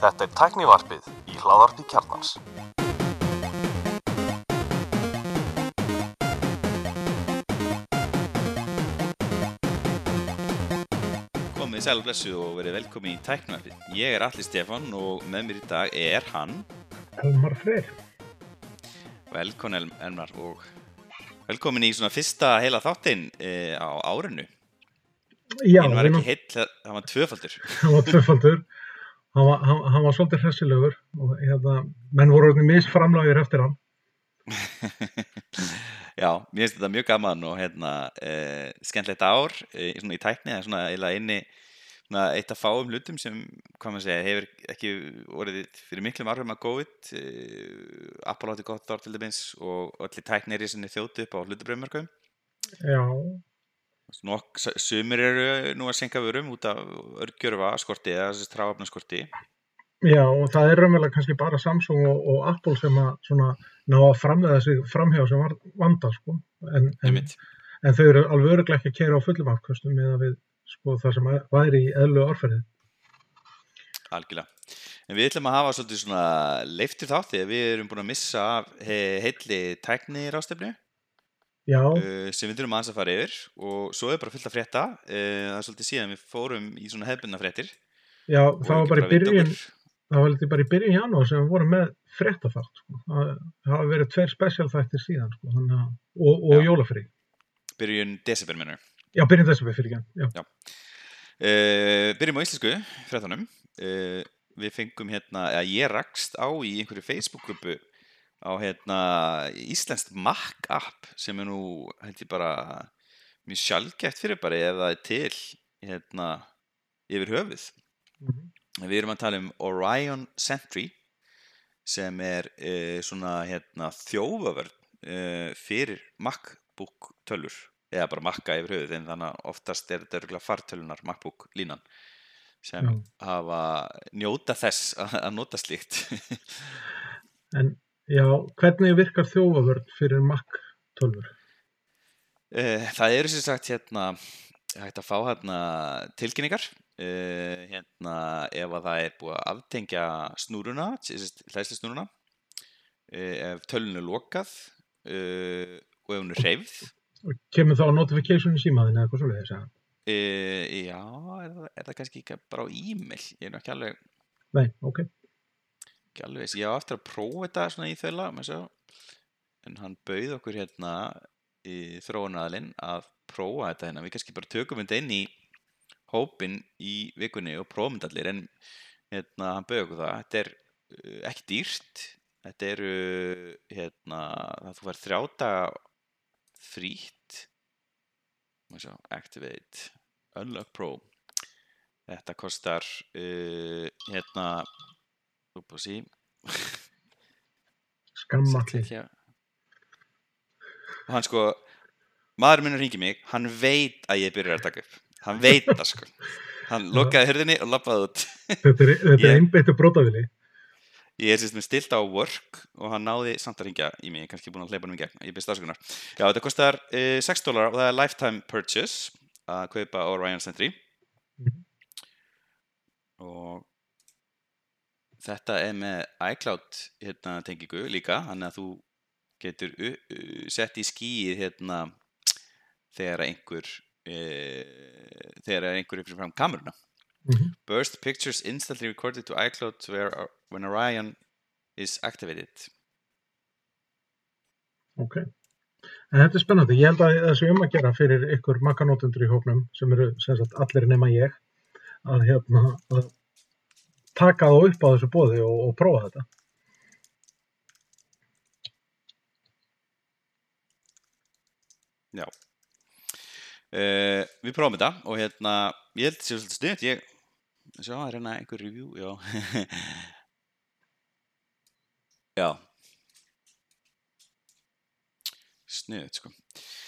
Þetta er tæknivarpið í hláðarpi kjarnans. Komið sæl og blessu og verið velkomin í tæknivarpið. Ég er Alli Stefán og með mér í dag er hann. Elmar Freyr. Velkomin El- Elmar og velkomin í svona fyrsta heila þáttinn e, á árinu. Já, Hinn var ekki heill, það var tvöfaldur. hann var tvöfaldur. Hann var, hann, hann var svolítið hressilegur og hérna, menn voru orðin misframlægir eftir hann. Já, mér finnst þetta mjög gaman og hérna, e, skemmtilegt ár e, svona í tækni, það er svona eiginlega inni svona eitt af fáum hlutum sem, segja, hefur ekki orðið fyrir miklum áhrifum að COVID e, Apple átti gott ár til dæmis og allir tæknir sem er þjóti upp á hlutabröðmörkum Já, Nok, sumir eru nú að senka vörum út af örgjörfa skorti eða þessi tráfna skorti já, og það er raunverulega kannski bara Samsung og, og Apple sem að svona ná að framlega sig framhjá sem var vanda, sko. En, en, einmitt. en þau eru alveg öruglega ekki að kera á fullum afkvöstum með að við, sko, það sem væri í eðlu orðferðið. Algjörlega. En við ætlum að hafa svolítið svona leiftir þátt því að við erum búin að missa heilli tækni rástefnu uh, sem við þurfum aðeins að fara yfir. Og svo er bara fullt að frétta. Uh, það er svolítið síðan við fórum í svona hefbunna fréttir. Já, það var bara í byrjun, það var litið bara í byrjun janúar sem við vorum með fréttaþátt, sko. Það hafa verið tveir spesialþættir síðan, sko, þannig og, og Já. jólafrí. byrjun desember minnur Já, byrjun við fyrir ekki, uh, byrjum á íslensku fréttunum. Uh, við fengum hérna, eða ég rakst á í einhverju Facebook-gruppu á hérna íslenskt Mac app sem er nú held ég bara mjög sjálfgætt fyrir bara ef það er til hérna yfir höfuð Mhm. við erum að tala um Orion Sentry sem er uh, svona hérna þjófavörn uh, fyrir MacBook tölur eða bara Maca yfir höfuð en þannig að oftast er þetta örgulega fartölunar MacBook línan sem Já. hafa njóta þess að nota slíkt En já, hvernig virkar þjófavörn fyrir Mac 12? Eh, Það eru sem sagt hérna hægt að fá hérna tilkynningar uh, hérna ef að það er búið að aftengja snúruna, hlæsli snúruna ef tölun er lokað uh, og ef hún er hreyfð Og kemur þá notification í símaðin eða eitthvað svo leiðis? uh, Já, er það, er það kannski ekki bara á e-mail ég er alveg, Nei, ok. Ekki alveg ég á eftir að prófa þetta svona í sjá. en hann bauð okkur hérna í þróunaraðlinn að prófa þetta hérna, við kannski bara tökum þetta inn í hópin í vikunni og prófum þetta allir. En hérna, hann bauð okkur það. Þetta er uh, ekki dýrt. Þetta eru hérna, það þú fær þrjáta frítt. Má sjá, activate unlock pro. Þetta kostar uh, hérna upp á sí. Skammalli. og hann sko maður minn ringi mig, hann veit að ég byrjar að taka upp. Hann veit það sko. Hann lokaði hörðinni og lappaði út. Þetta er, er einbeittu brótavili. ég er sérst með stilt á work og hann náði samt að ringja í mig, kannski búin að hleypa hann í gegn ég byrst afsökunar, já þetta kostar uh, 6 dólar og það er lifetime purchase að kaupa Orion Sentry. Mhm. og þetta er með iCloud hérna, tengingu líka þannig að þú getur sett í skýið hérna, þegar einhver uh, þegar einhver er fram kameruna Mm burst pictures instantly recorded to iCloud where, when Orion is activated Ok. En þetta er spennandi. Ég held að það sé um að gera fyrir ykkur makkanótendur í hóknum sem eru sem sagt allir nema ég að hérna að taka þá upp á þessu bóði og, og prófa þetta. Já. Uh, Við prófum þetta og hérna ég held sér svolítið snuðt ég sjá, það er hérna einhver review? Já. Já. Snuðt sko.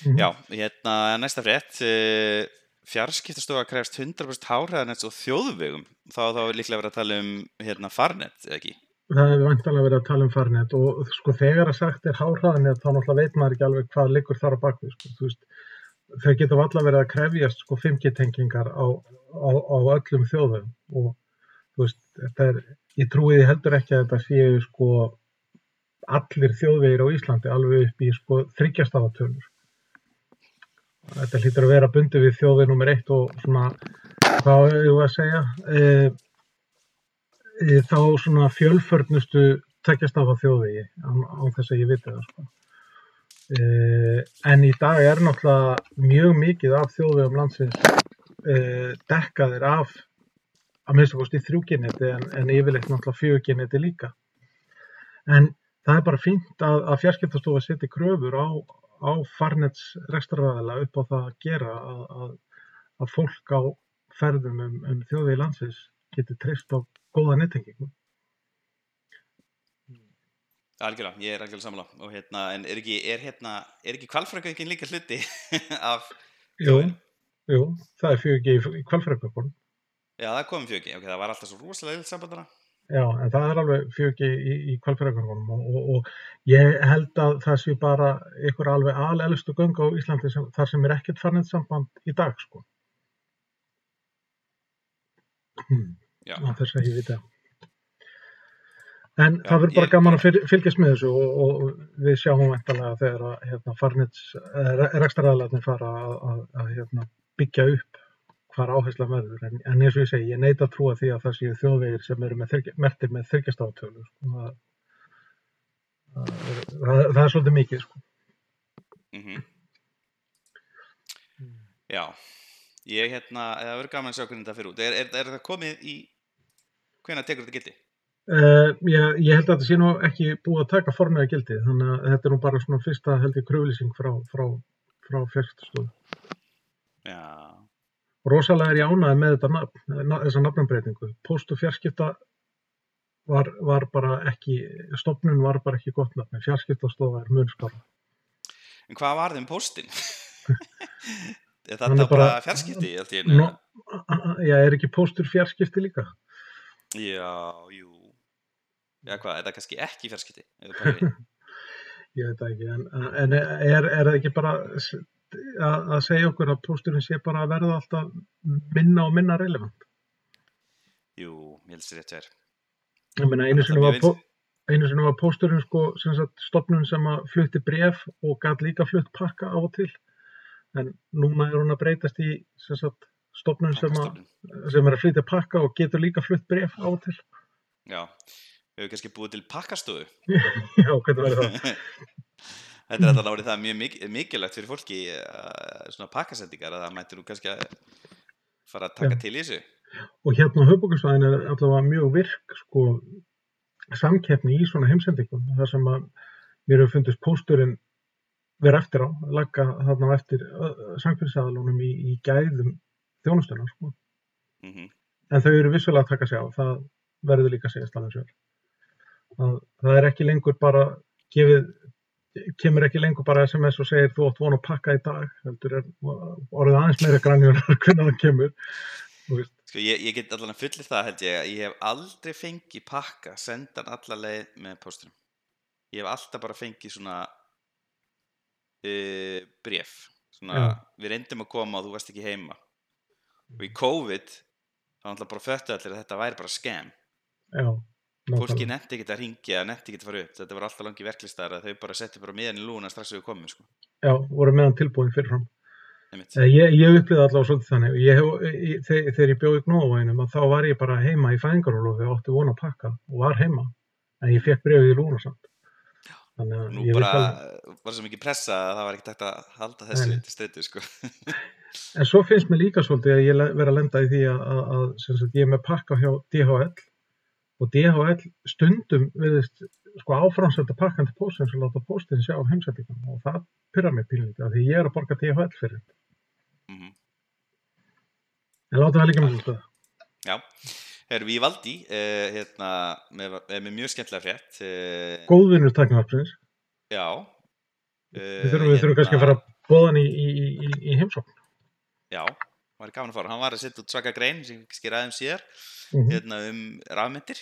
Mhm. Já, hérna næsta frétt uh, fjarskiptastofa krefst 100% háræðanets og þjóðvegum þá þá er líklega verið að tala um hérna farnet, eða ekki? Það hefur vantanlega verið að tala um farnet og sko þegar að sagt er háhraðanet þá náttúrulega veit maður ekki alveg hvað liggur þar á bakvið sko. Þú veist, þau geta valla verið að krefjast sko 5G-tengingar á, á, á öllum þjóðum og þú veist, þetta er, ég trúi því heldur ekki að þetta séu sko allir þjóðvegir á Íslandi alveg upp í sko þryggjastafatölur. Þetta hlýtur að vera bundi við þjóðveg nummer eitt og svona, hvað er ég að segja, e, e, þá svona fjölförnustu tveggjastafa þjóðvegi á, á þess að ég viti það sko. Uh, en í dag er náttúrulega mjög mikið af þjóðvegum landsins uh, dekkaðir af að minnst að kosti þrjúgineti en, en yfirleitt náttúrulega fjögineti líka en það er bara fínt að, að fjarskiptastofa setja kröfur á, á farnets rekstraræðala upp á það að gera að, að, að fólk á ferðum um, um þjóðvegi landsins getur treyst á góða nettengingu? Algjörlega, ég er algjörlega sammála. Og hérna, en er ekki, er hérna, er ekki kvalfrækveikin líka hluti af Jú, jú, það er fjögi í, kvalfrækveikunum. Já, það komum fjögi, ok, það var alltaf svo rosalega yfir sambandana. Já, en það er alveg fjögi í, í kvalfrækveikunum og, og, og ég held að það sé bara ykkur alveg alelstu göng á Íslandi sem, þar sem er ekkert farnið samband í dag, sko. Hmm. Já. Þess að ég veit það. En Já, það verður bara ég- gaman að fyl- fylgjast með þessu og, og við sjáum eftirlega þegar að hérna, farnits, rekstraræðlarnir fara að, að, að hérna, byggja upp hvar áhersla verður. En, en eins og ég segi, ég neita að trúa því að það séu þjóðvegir sem eru með þyrkja, mertir með þyrkjastafatölu. Sko. Það, það, það, það er svolítið mikið. Sko. Mm Já, ég hérna, það verður gaman að sjá hvernig þetta fyrir út. Er, er, er það komið í, hvenær tekur þetta gildi? Uh, ég, ég held að þetta sé nú ekki búið að taka formlega gildi, þannig að þetta er nú bara svona fyrsta held ég kröflýsing frá, frá, frá fjarskiptastofu. Já, rosalega er ég ánægði með þetta nafn, na, þessa nafnumbreytingu. Post og fjarskipta var, var bara ekki, stopnun var bara ekki gott nafn, fjarskiptastofa er mun skára. en hvað var þeim er Hann þetta er bara- bara fjarskipti? allt í einu? Nó, já, er ekki postur fjarskipti líka? Já, jú. Já, hvað, er það kannski ekki fjarskipti? Ég veit ekki, en, en er, er það ekki bara s- að, að segja okkur að posturinn sé bara að verða alltaf minna og minna relevant? jú, ég helst rétt verð. Ég meina, einu sinni er var, sinni var pósturinn sko, sem sagt, stopnun sem að flutti bref og gæt líka flutt pakka á og til. En núna er hún að breytast í sem sagt, stopnun sem, sem er að flytja pakka og getur líka flutt bref á og til. Já, við hefur kannski búið til pakkastofu. Já, hvernig verður það? Þetta er alltaf árið það mjög mik mikilvægt fyrir fólki uh, svona pakkasendingar að það mætti nú kannski að fara að taka Já. til í þessu. Og hérna á höfbókusvæðin er allavega mjög virk sko, samkeppni í svona heimsendingum. þar sem að mér hefur fundist pósturinn vera eftir á, lagga þarna á eftir samkvæmsaðalunum í, í gæðum þjónustunar. Sko. Mm En þau eru vissulega að taka sig á, það verður líka að segja sér. Það, það er ekki lengur bara gefið, kemur ekki lengur bara SMS og segir þú átt von að pakka í dag, heldur er orðið aðeins meira grænjur hvernig það kemur. Sko, ég, ég get allan að fullir það held ég ég hef aldrei fengið pakka sendan alla leið með póstunum. Ég hef alltaf bara fengið svona uh, bref. Svona, Já. við reyndum að koma og þú varst ekki heima. Og í COVID, þá náttúrulega bara föttu allir að þetta væri bara scam. Já, Fólki nefndi ekki að ringja, nefndi ekki að fara upp. Þetta var alltaf langi verklistar að þau bara settu bara miðan í lúna strax við komum, sko. Já, voru meðan tilbúin fyrirfram. Eh, Ég, ég upplýði allavega svolítið þannig. Ég hef, þegar, þegar ég bjóði gnóðvæginum að þá var ég bara heima í fæðingarólofi og átti von að pakka og var heima. En ég fekk brefið í lúna samt. Þannig að Nú bara alveg. var svo mikið pressa að það var ekkert að halda þessu til streitu, sko. En svo finnst mér líka svolítið að ég vera að lenda í því að, að, að sem sagt, ég er með pakka hjá DHL og DHL stundum viðist sko áframsenda pakkan til póstins og láta póstin sjá um heimsættingum og það pyrra mig pínlítið af því ég er að borga DHL fyrir. Mm En láta það líka með þetta. Já, erum við í Valdi, uh, hérna, með, eh, með mjög skemmtilega frétt. Uh, Góðvinnur taknarpsins. já. Við þurfum, við þurfum kannski að fara að bóða hann í, í, í, í heimsókn. Já, var gaman að fara. Hann var að setja út svaka grein sem kannski ræðum síðar Mhm. hérna, um rafmyndir.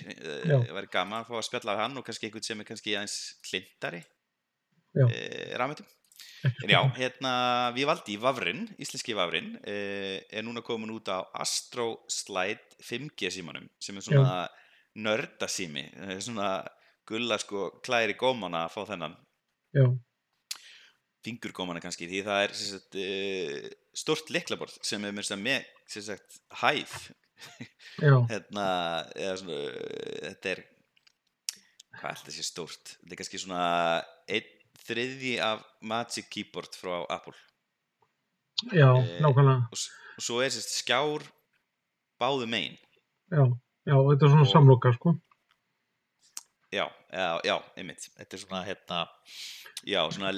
Já. Það var gaman að fá að spjalla af hann og kannski einhvern sem er kannski aðeins klintari uh, rafmyndum. ekki En já, hérna, við valdi Vafrin, íslenski Vafrin, uh, er núna komin út á Astro Slide 5G símanum sem er svona nördasími, svona gulla sko klæri gómana að fá þennan Já, fingurgómana kannski því það er sagt, uh, stort liklaborð sem er með, sagt, já, hérna, svona, þetta er hvað er þetta sé stórt? Þetta er kannski svona einn þriðji af Magic Keyboard frá Apple. Já, Eh, nákvæmlega. og, og svo er sérst skjár báðu megin. Já, já, þetta er svona og- samloka, sko. Já, já, já, einmitt þetta er svona hérna já, svona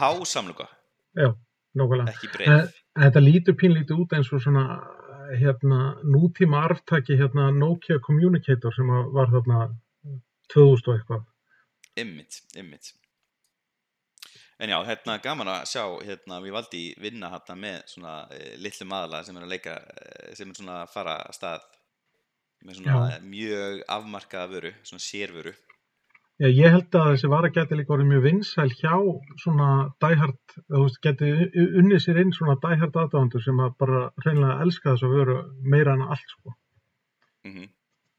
hásamluga Já, ekki breið En Þetta lítur pínlítið út eins og svona hérna, nútíma arftaki hérna, Nokia Communicator sem var þarna 2000 og eitthvað. Ymmit, ymmit. En já, hérna gaman að sjá, hérna, við valdi vinna hérna með svona e, litlu maðala sem er að leika, e, sem er svona að fara að stað með svona mjög afmarkaða vöru, svona sérvöru. Já, ég held að þessi vara geti líka orðið mjög vinsæl hjá svona dæhart, þú veist, geti unnið sér inn svona dæhart aðdáðandur sem að bara hreinlega elska þess að veru meira en allt, sko. Mm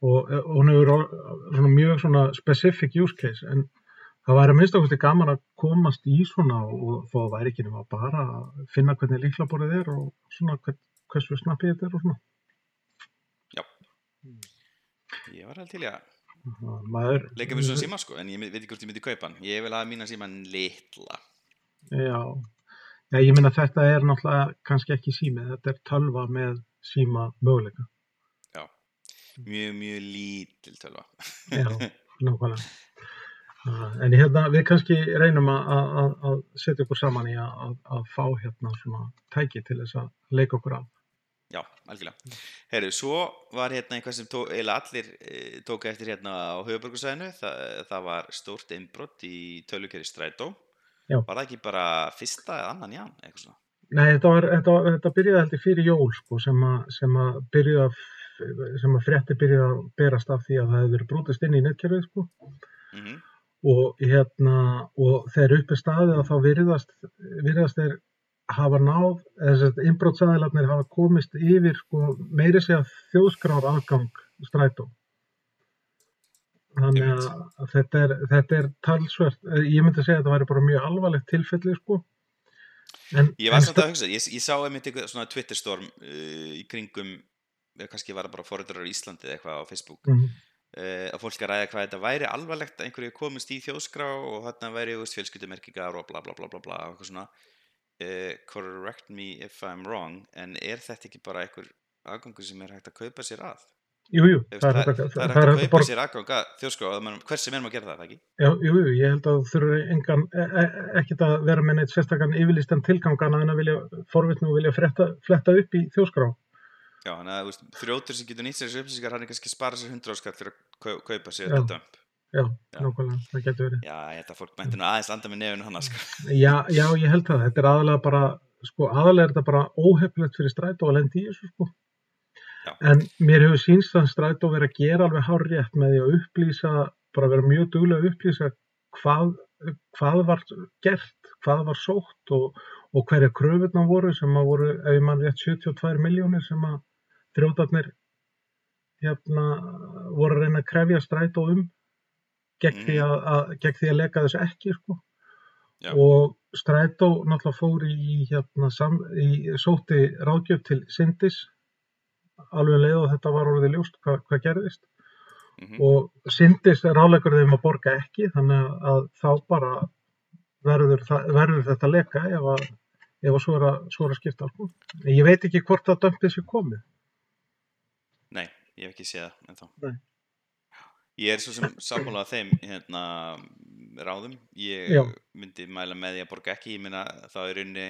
Og, og hún orð- svona mjög svona specific use case, en það væri að minnst okkur gaman að komast í svona og það væri ekki nema bara að finna hvernig líklaborðið er og svona hvern, hversu snappið þetta er og svona. Ég var alveg til í að Maður, leika mér svona síma sko, en ég veit ekki hvort ég myndi kaupa hann. Ég vil hafa mína síman litla. Já, já ég minna þetta er náttúrulega kannski ekki sími, þetta er tölva með síma möguleika. Já, mjög, mjög lítil tölva. Já, nákvæmlega. En hérna, við kannski reynum að, að, að setja okkur saman í að, að, að fá hérna svona tæki til þess að leika okkur af. Já, algjörlega. Herru, svo var hérna einhvað sem tó, eiginlega allir e, tóku eftir hérna á höfuborgarsæðinu. Þa, það var stórt innbrott í tölukeri Strætó. Já. Var það ekki bara fyrsta eða annan ján, eitthvað svona? Nei, þetta, var, þetta, þetta byrjaði heldur fyrir jól sko, sem að, sem að byrjaði að sem að frétti byrjaði að berast af því að það verið brútist inn í netkerfið sko. Mm og hérna og þegar upp er staðið að þá virðast virðast þeir hafa náð eða innbrótsaðilarnir hafa komist yfir sko, meiri segja þjóðskráð aðgang strætó. Þannig að, þetta er, þetta er talsvert, eh, ég myndi segja að þetta væri bara mjög alvarlegt tilfelli sko. En, Ég var samt að hugsa, ég, ég sá einmitt eitthvað svona Twitter storm uh, í kringum, eða kannski var það bara foreldrarar í Íslandi eða eitthvað á Facebook. mm, Uh, að fólk að ræða hvað þetta væri alvarlegt að einhverju komist í þjóðskrá og þarna væri fjölskyldumerkingar og bla bla bla bla bla eitthvað svona uh, correct me if I'm wrong en er þetta ekki bara einhver aðgangur sem er hægt að kaupa sér að jú, jú, það það, að- það það er að hægt að kaupa borga sér aðgang að þjóðskrá og mann- hver sem er maður að gera það, ekki? Já, jú, ég held að þú þurfur e, e, ekkert að vera með neitt sérstakann yfirlistan tilgangan að vilja forvitna og vilja fretta, fletta upp í þjóskrá. Já, þannig að þrjótur sem getur nýtt sér þessu upplýsingar hann er kannski að spara sér 100 áskall fyrir að kau- kaupa sér þetta dömp Já, Já. nákvæmlega, það getur verið. Já, að fólk mætti nú aðeins landa með nefnum hann sko. Já, já, ég held það. Þetta er aðalega bara, sko, aðalega er þetta bara óhefnilegt fyrir strætó að lendi í þessu, sko. Já. En mér hefur sínst að strætó verið að gera alveg hár rétt með því að upplýsa, bara vera mjög duglega að upplýsa hvað, hvað var gert, hvað var sótt og, og hverja kröfurna voru sem að voru, ef ég mann rétt, 72 miljónir sem að þrjóðarnir hérna voru að reyna að krefja strætó um gegn, því, að, að, gegn því að leka þessu ekki, sko. Og Strætó náttúrulega fór í, hérna, sam, í sóti ráðgjöf til Sindis. Alveg um leið og þetta var orðið ljóst hvað, hvað gerðist. Mm og Sindis ráðlegur þeim að borga ekki þannig að, þá bara verður, verður þetta leka ef að, ef að svo er svo er að skipta sko. En ég veit ekki hvort að dömpið sé komið. Nei, ég hef ekki séð það ennþá. Nei. Ég er svo sem sammála þeim hérna, ráðum. Ég Já. myndi mæla með því að borga ekki. Ég meina þá er rauninni,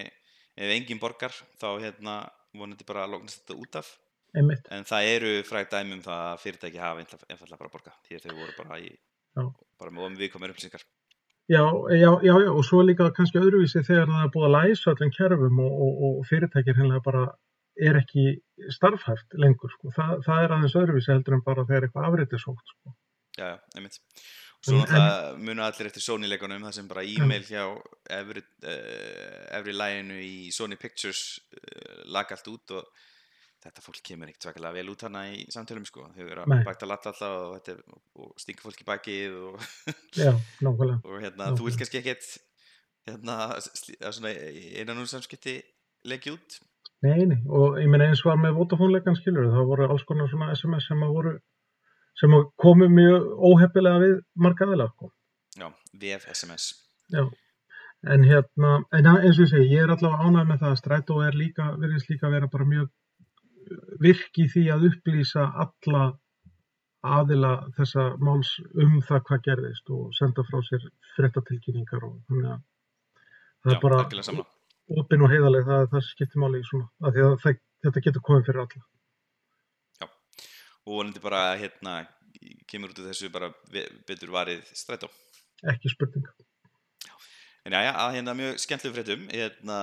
ef enginn borgar, þá hérna, vonandi bara að loknast þetta út af. einmitt, En það eru frægt dæmi um það að fyrirtæki hafa einfallega bara að borga. Því að þau voru bara, í, bara með viðkomir upplýsingar. já, já, já, já og svo líka kannski öðruvísi þegar það er búið að læsa öllum kerfum og, og, og fyrirtækir hennilega bara er ekki starfhæft lengur sko. Þa, það er aðeins öðruvísi heldur en bara þegar eitthvað afriti sótt sko. Já, já, einmitt. Svo náttúrulega munu allir eftir Sony-leikunum þar sem bara e-mail hjá efri, uh, efri læginu í Sony Pictures uh, lag allt út og þetta fólk kemur ekkert svakalega vel út hana í samtölum sko. Þau eru að bæta latta alltaf og, er- og stinga fólk í bakið og, Já, og hérna, þú vilt kannski ekkert hérna, einan úr samskipti leggja út? Nei, nei, og ég meina eins var með Vodafone-leikan skilur, það voru alls konar svona SMS sem að voru, sem að komu mjög óheppilega við marga aðeila, sko. Já, VF SMS Já, en hérna, en að- eins og ég segi, ég er allavega ánægð með það að strætó er líka, virðist líka að vera bara mjög virk í því að upplýsa alla aðila þessa máls um það hvað gerðist og senda frá sér frettatilkynningar og þannig að það Já, er bara opinn og heiðaleg það það skiptir máli í svona, því að það, þetta getur komið fyrir alla. Og vonandi bara hérna kemur út af þessu bara betur varið strætó Ekki spurning. En já, já, að hérna mjög skemmtlegu fréttum, hérna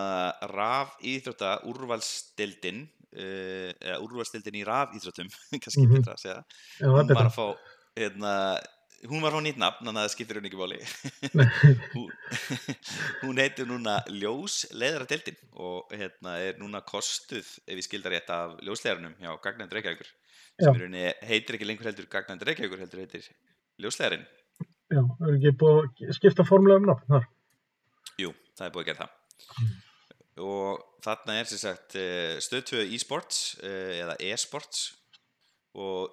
raf íþrótta úrvalstildin, uh, eða úrvalstildin í raf íþróttum, kannski Mhm. betra að segja, Já, hún er var betra. að fá, hérna, hún var fá nýtt nafn, þannig að það skiptir hún ekki máli. hún, hún heitir núna Ljósleiðaradildin og hérna er núna kostuð, ef ég skildar rétt, af ljósleiðarunum hjá Gagnandi Reykjavíkur. Sem í rauninni heitir ekki lengur heldur Gagnandi Reykjavíkur, heldur heitir Ljósleiðarinn. Já, er ekki búið að skipta formulega um nafn þar. Jú, það er búið að gera það. Og þarna er sem sagt eh, stöð 2 e-sports eh, eða e-sports og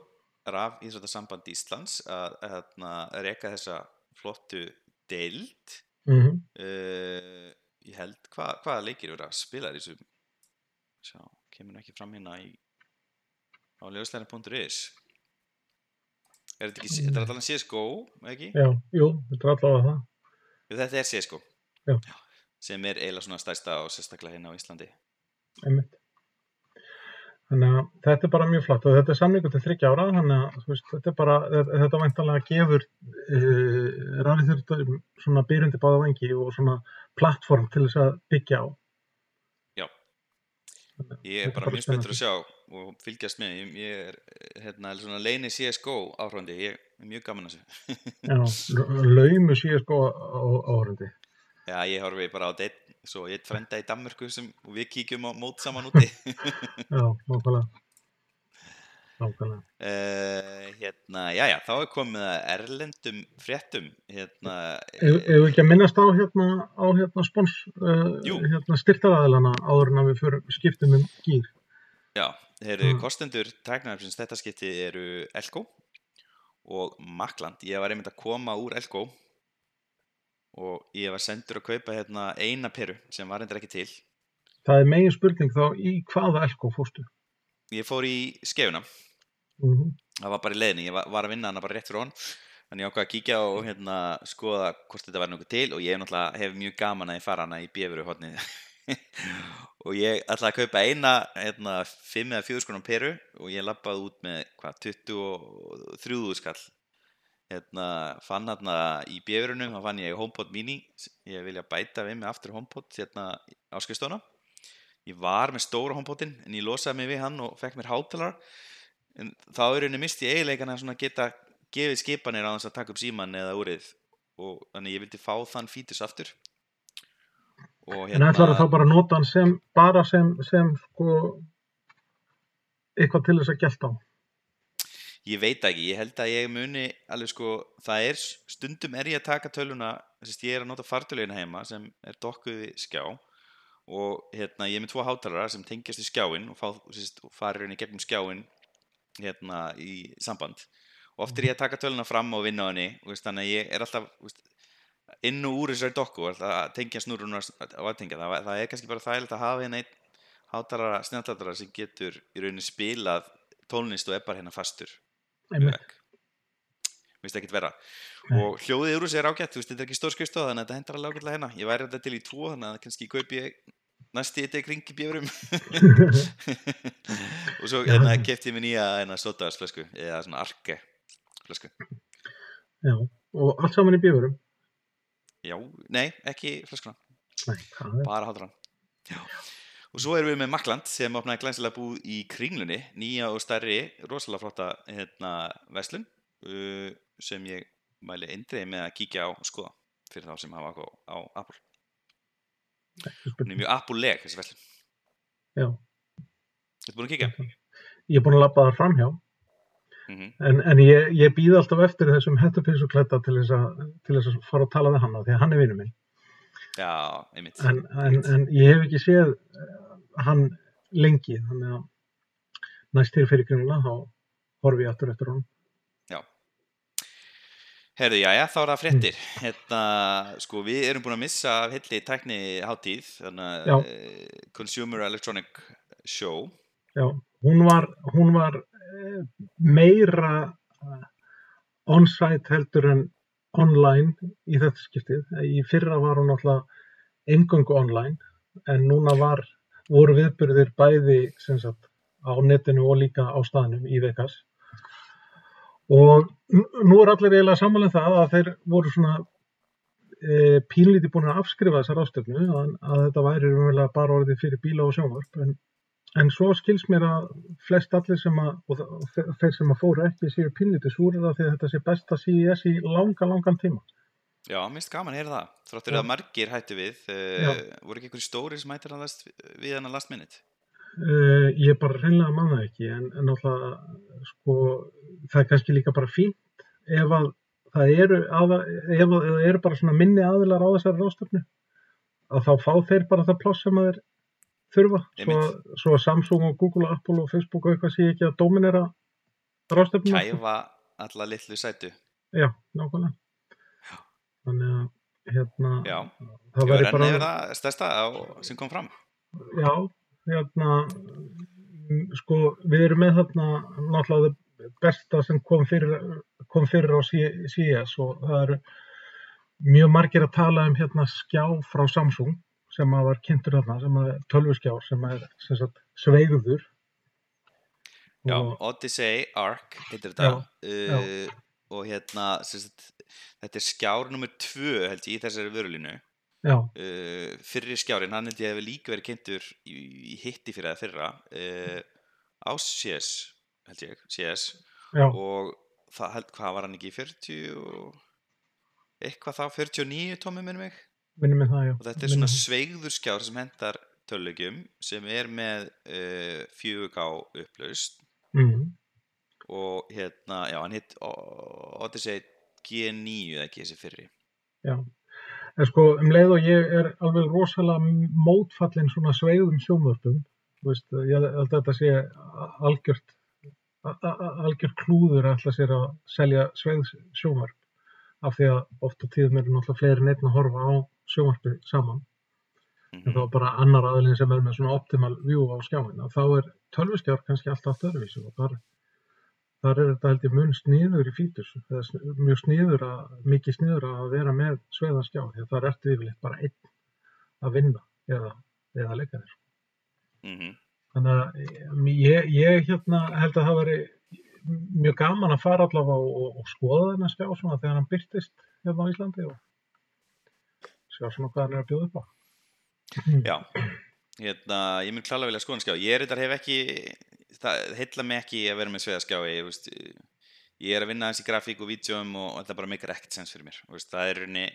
raf Íþróttasamband Íslands að, að, hérna, reka þessa flottu deild. Mm Uh, ég held, hva, hvaða leikir eru að spila í þessu? Sjá, kemur ekki fram hérna í á ljóslæðin.is Er þetta ekki, þetta er allan CSGO, ekki? Já, jú, þetta er allavega það. Jú, þetta er CSGO Já. sem er eiginlega svona stærsta og sérstaklega hérna á Íslandi einmitt. Þannig að þetta er bara mjög flatt og þetta er samningu til þryggja ára þannig að veist, þetta er bara, þetta væntanlega gefur uh, rafið þurftum svona byrjundi báða vangi og svona plattform til þess að byggja á. Ég er bara mjög spenntur að sjá og fylgjast með. Ég, ég er hérna leini CSGO áhrifandi, ég er mjög gaman að þessu. Já, laumu síðan sko áhörandi. Já, ég horfi bara á einn, svo ég frenda í Danmörku sem, við kíkjum á mót saman úti. Já, nákvæmlega. Uh, hérna, já, já, þá er komið að erlendum fréttum hérna, ef við ekki að minnast á hérna, á hérna spons, uh, Jú. hérna styrtaraðilana áður en að við fyrir skiptum um gýr. Já, þeir eru Mm. kostendur tæknarfins þetta skipti eru Elko og Makland. Ég var einmitt að koma úr Elko og ég var sendur að kaupa hérna eina peru sem var endur ekki til. Það er megin spurning þá í hvaða elko fórstu? Ég fór í skefuna, Mm það var bara í leiðinni, ég var, var að vinna hana bara rétt fyrir hon. Þannig ég ákvað að kíkja og hérna skoða hvort þetta var nokkuð til og ég náttúrulega hef mjög gaman að ég fara hana í bjöfuru og ég ætlaði að kaupa eina hérna, 5 eða 4 skonar peru og ég lappaði út með hvað, 23 skall. Hérna, fann hérna í bjöfurunum þá fann ég HomePod mini. Ég vilja bæta við mig aftur HomePod hérna á skrifstofuna. Ég var með stóra HomePodin en ég losaði mig við hann og fekk mér hátalara en þá er henni misti ég eiginleikana að geta gefið skipanir á þess að taka upp síman eða úrið. Og þannig ég vildi fá þann fítus aftur. Og En ætlar þá bara að nota hann sem, bara sem, sem sko, eitthvað til þess að gælta á? Ég veit ekki, ég held að ég muni alveg sko, það er stundum er ég að taka töluna, þess að ég er að nota fartöluðina heima sem er dokkuð við skjá. Og hérna ég er með tvo hátalara sem tengjast í skjáin og, og farir henni gegnum skjáin hérna í samband. Og oft er ég að taka töluna fram og vinna á henni veist, þannig að ég er alltaf veist, inn og úr þessari dokku að tengja snúrunar og að tengja það, það er kannski bara þægilegt að hafa hérna einn hátalara, snjallatara sem getur í rauninni spilað tónlist og bara hérna fastur finnst ekkert vera. Nei. og hljóðið úr þessu er ágætt, þetta er ekki stór skrifstof þannig að þetta hendur alveg ágætlega hérna. Ég væri þetta til í tvo, þannig að kannski kaupi ég næsti þetta kring í bjöfrum. Og svo hérna kefti ég mér nýja hérna sotaðarsflösku eða svona arke flösku Já, og allt saman í bífurum? já, nei, ekki flöskuna. Nei, bara hátran já. og svo erum við með Makland sem opnaði glænsilega búð í kringlunni nýja og stærri, rosalega flotta hérna, veslun uh, sem ég mæli eindreið með að kíkja á og skoða fyrir þá sem hafa á Apple hún er mjög Apple-leg þessi verslun. Já. Þetta búin að kíkja? Ég er búin að labba þar framhjá. Mm en, en ég, ég býð alltaf eftir þessum til þess að til þess að fara að tala við hann því að hann er vinur minn. Já, einmitt. En, en, en ég hef ekki séð eh, hann lengi þannig að næst til fyrir kringla þá horfi ég aftur eftir honum Herðu, já, já, þá er það fréttir. Hérna, sko, við erum búin að missa af hilli tækni hátíð, þannig að uh, Consumer Electronic Show. Já, hún var, hún var eh, meira eh, on-site heldur en online í þetta skiptið. Í fyrra var hún alltaf engöngu online en núna var, voru viðbyrðir bæði sagt, á netinu og líka á staðnum í Vegas. Og nú er allir eiginlega samanlega það að þeir voru svona e, pínlítið búin að afskrifa þessar ástöfnu að, að þetta væri raunverulega bara orðið fyrir bíla og sjónvarp en En svo skils mér að flest allir sem að, og þeir sem að fóru ekki séu pínlítið súrið að þetta sé besta CES í langa, langan tíma. Já, minnst gaman að heyra það. Þráttur að margir hættu við, uh, voru ekki einhverjum stóri sem að last, við hann að last minute? Uh, ég bara reynlega manna ekki, en, en náttúrulega, sko, það er kannski líka bara fínt ef að það eru, að, ef að það eru bara svona minni aðilar á þessari ráðstöfnu, að þá fá þeir bara það pláss sem þeir þurfa, svo, svo að Samsung og Google og Apple og Facebook og eitthvað sé ekki að dominera ráðstöfnuna. Kæfa alla litlu sætu. Já, nákvæmlega. Þannig að, hérna, Já, það enn bara, stærsta á, sem kom fram. já, hérna, sko, við erum með þarna náttúrulega besta sem kom fyrir, kom fyrir á C- CES og það eru mjög margir að tala um hérna skjá frá Samsung sem að var kynntur þarna, sem að tölvuskjár sem er sem sagt sveigður. Já, Odyssey Arc heitir þetta. Já, Uh, og hérna, sagt, þetta er skjár nummer tvö held ég í þessari vörulínu. Uh, fyrri skjárin, hann held ég hefur líka verið kynntur í, í hitti fyrir það fyrra uh, á CS held ég, CS já, og það held, hvað var hann ekki 40 og eitthvað þá 49 tómi minnum mig? Minnum við það, já. og þetta er svona sveigður skjár sem hendar tölulegjum sem er með uh, 4K upplaust Mm, og hérna, já, hann hitt Odyssey G9 eða ekki þessi fyrri. Já. En sko, um leið og ég er alveg rosalega mótfallin svona sveigðum sjónvörpum, þú veist, ég held að þetta sé algjört, algjört klúður að ætla sér að selja sveigð sjónvörp af því að oft á tíðum eru náttúrulega fleiri en einn að horfa á sjónvarpi saman en þá Mhm. er bara annar aðilinn sem er með svona optimal view á skjáin og þá er tölvuskjár kannski alltaf allt öðruvísi og þar, þar er þetta held ég mun sniður í fítus eða sn- mjög sniður að, mikið sniður að vera með sveiðan skjá því að það er eftir yfirleitt bara einn að vinna eða, eða leika þér Mhm. þannig að ég, ég hérna held að það veri mjög gaman að fara allavega og, og, og skoða þennan skjá svona þegar hann byrtist hérna á Íslandi og sjá svona hvað hann er að bjóða upp á Já, hérna, ég mun klála vilja skoðan skjá. Ég er þetta hef ekki, það heilla mig ekki að vera með sveiðaskjá. Ég, veist, ég er að vinna í grafík og vídjóum og, og þetta bara meikar ekkert sens fyrir mér. Veist, það er rauninni,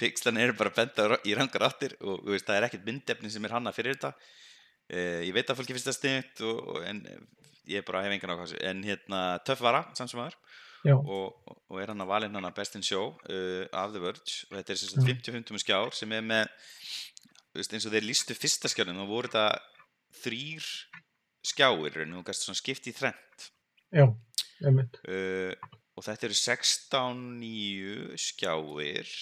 pixlan eru bara benda í rangar áttir og veist, það er ekkert myndefni sem er hanna fyrir þetta. Uh, ég veit að fólki finnst það og, og, en ég bara hef engan ákvæmst. En hérna, töff vara, samt sem aður og, og- og er hann að valin hann að Best in Show uh, af The Verge og þetta er sem sagt Já. 50-50 skjár sem er með eins og þeir lístu fyrsta skjárinn þá voru þetta þrýr skjáir en þú gæst svona skipt í þrennt. Já, einmitt. Uh, og þetta eru 16 nýju skjáir.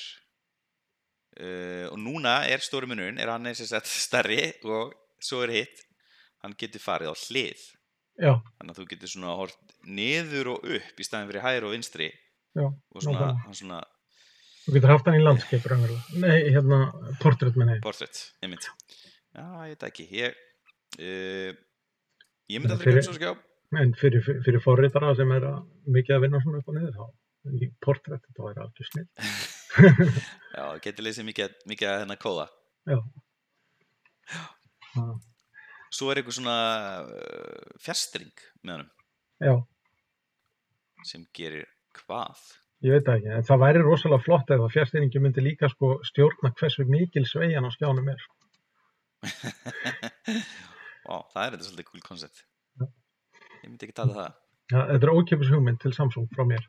Uh, og núna er stóri munurinn er hann eins og sagt stærri og svo er hitt. Hann getur farið á hlið. Já, þannig að þú getur svona hort niður og upp í staðin fyrir hægri og vinstri. Já, og svona, svona Þú getur haft hann í raunverulega. Nei, hérna, portrétt portrétt, einmitt. Já, ég veit ekki. Ég, uh, ég myndi aldrei kemur svo skjá En fyrir, fyrir, fyrir forritara sem er að, mikið að vinna svona upp og niður, þá í portrétt, þetta væri algjör snill. já, það getur leysið mikið, mikið að hennar kóða Já. Já, svo er eitthvað svona uh, fjastring með honum já, sem gerir Hvað? Ég veit það ekki, en það væri rosalega flott ef að fjárstýringi myndi líka sko stjórna hversu mikil sveigjan á skjánum er. Vá, það er þetta svolítið cool koncept. Já. Ég myndi ekki tala það. Ja, þetta er ókjöpis hugmynd til Samsung frá mér.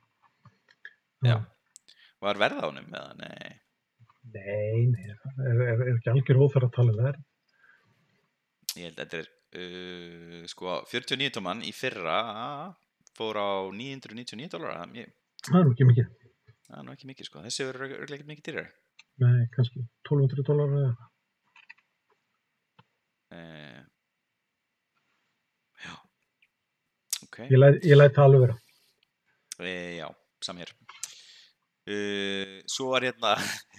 Já. Var verð á honum eða? Nei. Nei, nei, það er, er, ekki algjör óþar að tala um það. Ég held að þetta er, uh, sko, 49 tóman í fyrra fór á 999 dólar. Það er nú ekki mikið. það er nú ekki mikið, sko. Þessi verður örglega ekki mikið dýrar. Nei, kannski 1200 dólar eða eitthvað. Uh, já. Ok. Ég læt, ég læt það alveg vera. E, já, samhér. Uh, svo var hérna,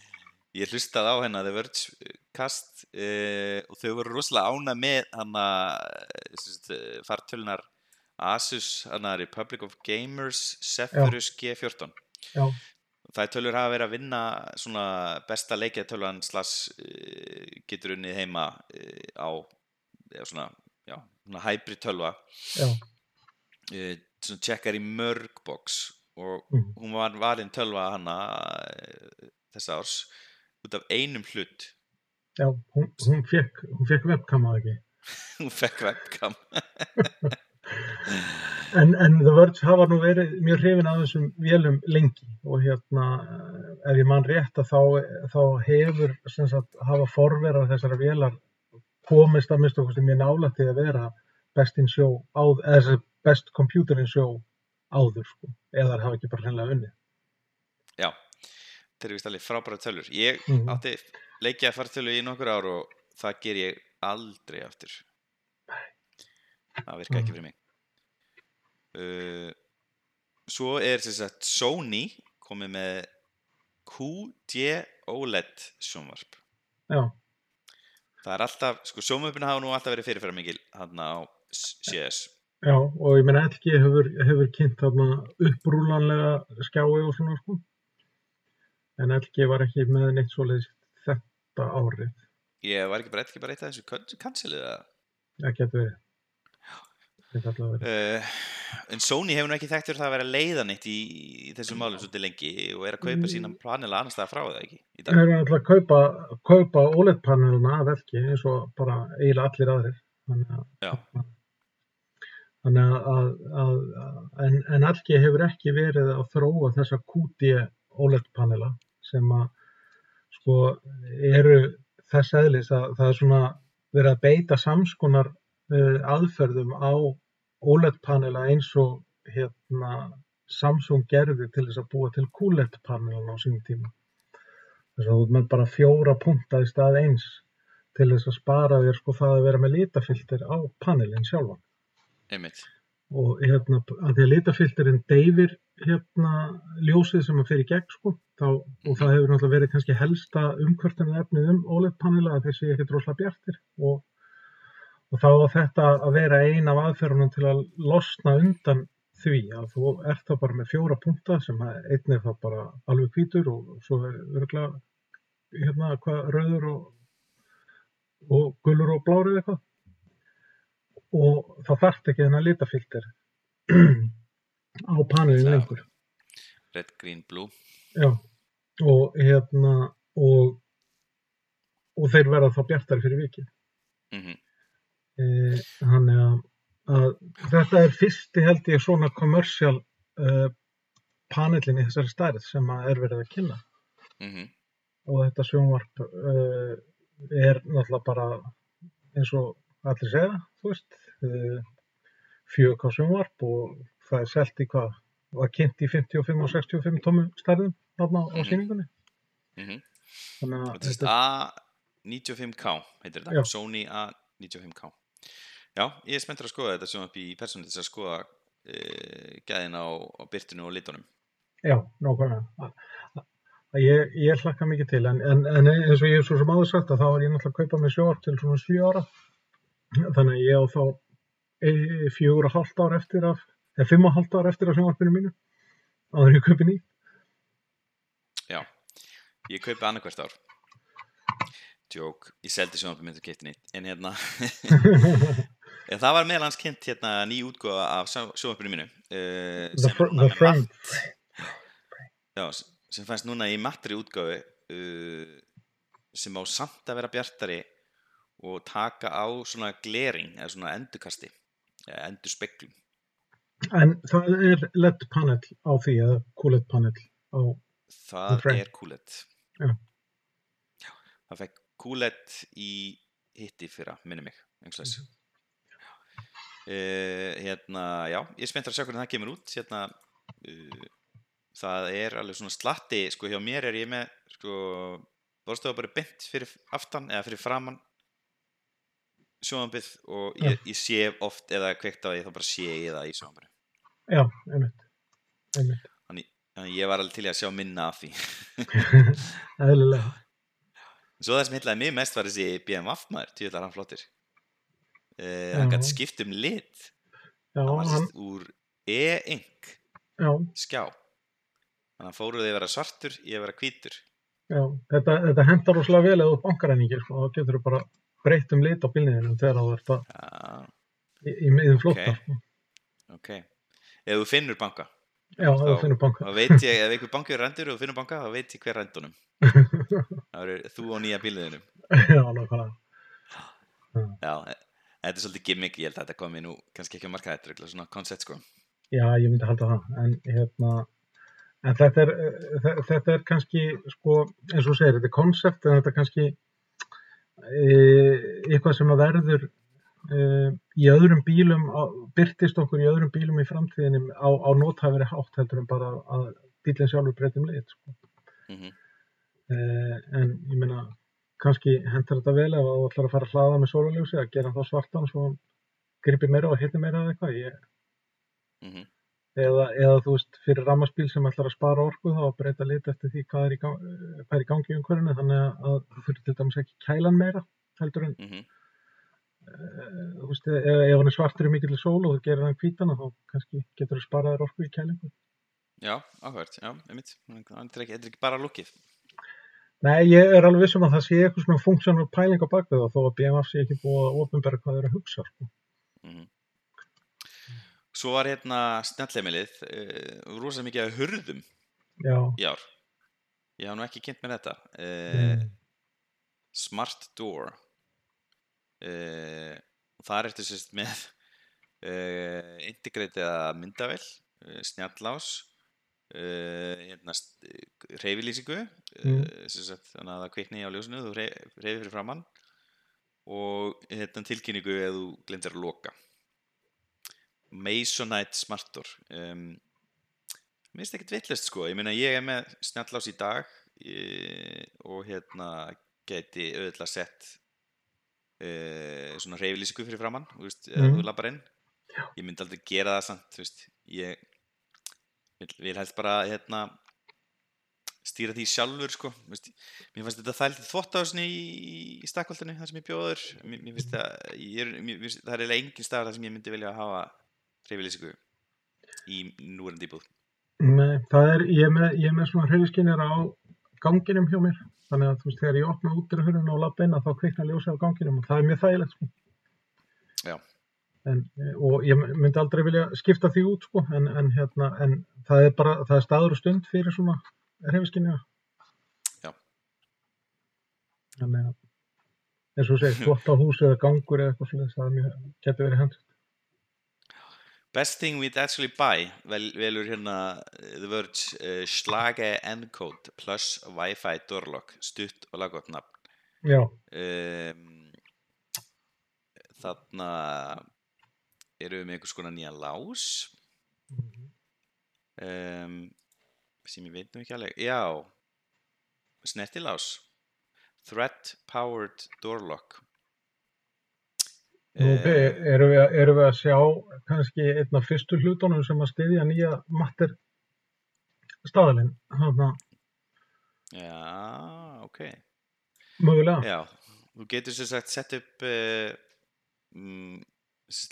ég hlustaði á hérna The Verge uh, cast uh, og þau voru rosalega ána með hana fartölunar Asus, hana Republic of Gamers Zephyrus G14. Já, Það tölur hafa verið að vinna svona besta leikjatöluan slags getur unnið heima á eða svona, já, svona hybrid tölva já, tjekkar í mörg box og Mhm. hún var valinn tölva hana uh, þessa árs út af einum hlut já, hún, hún fekk, hún fekk webcam að ekki. hún fekk webcam En, en The Verge hafa nú verið mjög hrifin af þessum vélum lengi og hérna, ef ég man rétt að þá, þá hefur, sem sagt, hafa forverar þessara vélar komist að minnst okkur mjög nálægt í að vera best in show, áð, eða þessi best computer in show áður, sko, eða þær hafa ekki bara hreinlega unnið. já, þetta er vist alveg frábæra tölur ég Mhm. átti leikja að fara tölu í nokkur ár og það ger ég aldrei aftur það virka ekki Mhm. fyrir mig uh, svo er sem sagt Sony komið með QD OLED sjónvarp Já, það er alltaf, sko sjónvarpinu hafa nú alltaf verið fyrirfæra mikil hann á CS já, og ég meina LG hefur, hefur kynnt þarna upprúlanlega skjái og svona, sko. En LG var ekki með neitt svoleiðis þetta árið. ég var ekki bara, ekki bara eitt af þessu kansilið það getur verið. Uh, en Sony hefur nú ekki þekkt fyrir það að vera leiðan eitt í, í þessum málum svolítið lengi og er að kaupa Mm. sína planila annars það frá það ekki Það er alltaf að kaupa, kaupa OLED-paneluna af LG eins og bara eiginlega allir aðrir. Þannig að, að, að, en, en LG hefur ekki verið að þróa þessa QD OLED-panela sem að sko eru þess eðlis að það er svona verið að beita samskonar uh, aðferðum á OLED-panela eins og hérna Samsung gerði til þess að búa til QLED-panelana á sínum tíma. Þess að þú ert með bara fjóra punta í stað eins til þess að spara þér sko það að vera með litafilter á panelin sjálfan einmitt. og hérna að því að litafilterinn deyfir hérna ljósið sem að í gegn sko þá, og það hefur náttúrulega verið kannski helsta umkvörtunum efnið um OLED panela að séu ekki drosla bjartir. Og, og þá á þetta að vera ein af aðferðunum til að losna undan því að þú ert þá bara með fjóra punta sem að einn er þá bara alveg hvítur og svo er örgulega hérna hvað rauður og, og gulur og blár eða eitthvað og þá þarft ekki þennan litafilter á panelin lengur. Red, green, blue. já. Og hérna og, og þeir verða þá bjartari fyrir vikið. Mm e, þannig að, að þetta er fyrsti held ég svona commercial uh, panelin í þessari stærð sem að er verið að kynna. -hmm. og þetta sjónvarp uh, er náttúrulega bara eins og allir segja, þú veist 4K sjónvarp og það er selt í hvað var kynnt í 55 og 65 tómum stærðum þarna á Mhm. sýningunni Mm -hmm. þannig að Þetta er A95K heitir þetta. Sony A95K. Já, ég er spenntur að skoða þetta sem upp í þess að skoða uh, gæðin á, á byrtinu og litunum. já, nákvæmlega Að- að ég, ég hlakka mikið til en, en, en eins og ég hef svo sem áður sagt að þá er ég náttúrulega að kaupa með sjónvarp til svona 7 ára þannig að ég á þá e, fjögur og hálft ár eftir af eða fimm og hálft ár eftir af sjónvarpinu mínu áður ég kaupi ný Já, ég kaupi annarkvært ár. Jók, ég seldi sjónvarpið mitt og keypti nýtt. En hérna, en það var meðal hans kynnt hérna ný útgóða af sjónvarpinu mínu. Uh, The, fr the Friend já, sem fannst núna í mattri útgáfu uh, sem á samt að vera bjartari og taka á svona glering eða svona endurkasti endur speklum En það er LED panel á því, eða QLED panel á, það er QLED Já. Já, það fekk QLED í hitti fyrra, minni mig einhvers þess Mhm. uh, hérna, já, ég er spenntur að sjá hvernig það kemur út hérna uh, það er alveg svona slatti sko hjá mér er ég með sko, borðstofa bara beint fyrir aftan eða fyrir framann sjónambið og ég, ég sé oft eða kveikt á því þá bara sé ég það í sjónambið já, einmitt, einmitt, þannig ég var alveg til að sjá minna af því eðlilega. Svo það sem heitlaði mig mest var þessi BMF maður, tjóðlar hann flottir. Uh, hann Já. gæti skipt um lit, Já, hann var hann, sérst úr e-ink já, skjá. Þannig að hann fóruði að vera svartur í að vera hvítur. já, þetta, þetta hendar rosalega vel eða þú bankar henni ekki, sko, þá getur þú bara breytt um lit á bílniðinu þegar þú ert að, Já, í, í miðum flótta, Ok. sko. ok. Ef þú finnur banka, Já, ef þú Þá- finnur banka. þá veit ég, ef einhver banki er rendur og þú finnur banka, þá veit ég hver rendunum. Það eru þú og nýja bíliðinum. já, nákvæmlega. Já, þetta er svolítið gimmick, ég held að þetta komi nú kannski ekki að marka þetta, örugglega svona koncept sko. Já, ég myndi halda það, en hérna, en þetta er, eh, þe- þetta er kannski, sko, eins og segir, þetta er konsept, en þetta er kannski eitthvað sem að verður e, í öðrum bílum, byrtist okkur í öðrum bílum í framtíðinni á, á nótæfari hátt heldur en bara að bílinn sjálfur breytum lit, sko. Mm E, en ég meina, kannski hendur þetta vel ef þú ætlar að fara að hlaða með sólarljósi, að gera þá svartan svo gripir meira og hittir meira eða eitthvað, ég, -hmm. Eða, eða þú veist fyrir rammarspíl sem ætlar að spara orku þá að breyta lit eftir því hvað er í, gang, hvað er í gangi í umhverfinu þannig að að þú fyrir til dæmis ekki kælan meira heldur en Mm uh, þú veist ef, ef hann er svartur í mikill sól og þú gerir hann hvítana þá kannski getur þú sparaðir orku í kælingu Já, áhvert, já, einmitt. Er ekki, þetta er ekki bara lukkið. Nei, ég er alveg vissum að það sé eitthvað svona funksjónal pæling á bakvið og þó að BMF sé ekki búið að ofinbæra hvað að hugsa sko. Mm Svo var hérna snjallemilið, uh, rosa mikið af hurðum Já, í ár. Ég haf nú ekki kynnt mér þetta. Uh, Mm. Smart Door. Uh, þar ertu sérst með integratiða myndavel, snjallás, hérna, reyfilýsingu, Mm. þannig að það kvikni á ljósinu, þú reyfi fyrir framann og hérna, tilkynningu ef þú glindir að loka. Masonite Smartor um, Mér finnst ekkert vittlust sko. Ég meina ég er með snjallás í dag e, og hérna geti auðvitað sett e, svona reyfilýsingu fyrir framann veist, Mhm. þú lappar inn. Ég myndi aldrei gera það samt veist, ég vil, vil helst bara hérna stýra því sjálfur sko. Veist, mér finnst þetta þæltið þvóttahúsni í, í stakkvöldinu þar sem ég bjóður mér, finnst það ég er, mér, það er eiginlega engin staðar þar sem ég myndi vilja hafa reyfilýsingu í núverandi íbúð Nei, það er, ég er með, ég er með svona hreyfiskinnir á ganginum hjá mér þannig að þú veist þegar ég opna út úr hurðinu og lappa inn að þá kvikna ljósa á ganginum og það er mjög þægilegt sko. Já. En, og ég myndi aldrei vilja skipta því út sko, en, en, hérna, en það er bara það er staður og stund fyrir svona hreyfiskinnina Já. Þannig að eins og þú segir, þvott á hús eða gangur eða eitthvað svona, það getur verið hendur Best thing we'd actually buy vel, velur hérna uh, The Verge uh, Slage Encode plus Wi-Fi Doorlock stutt og laggott nafn. Já, um, þarna eru við með einhvers konar nýja lás. Um, sem ég veit nú ekki alveg. Já snertilás Threat Powered Doorlock. Nú, Eh, okay, erum, við, erum við að sjá kannski einn af fyrstu hlutunum sem að styðja nýja matter staðalinn, Já, ok. Mögulega. Já, þú getur sér sagt sett upp uh, mm,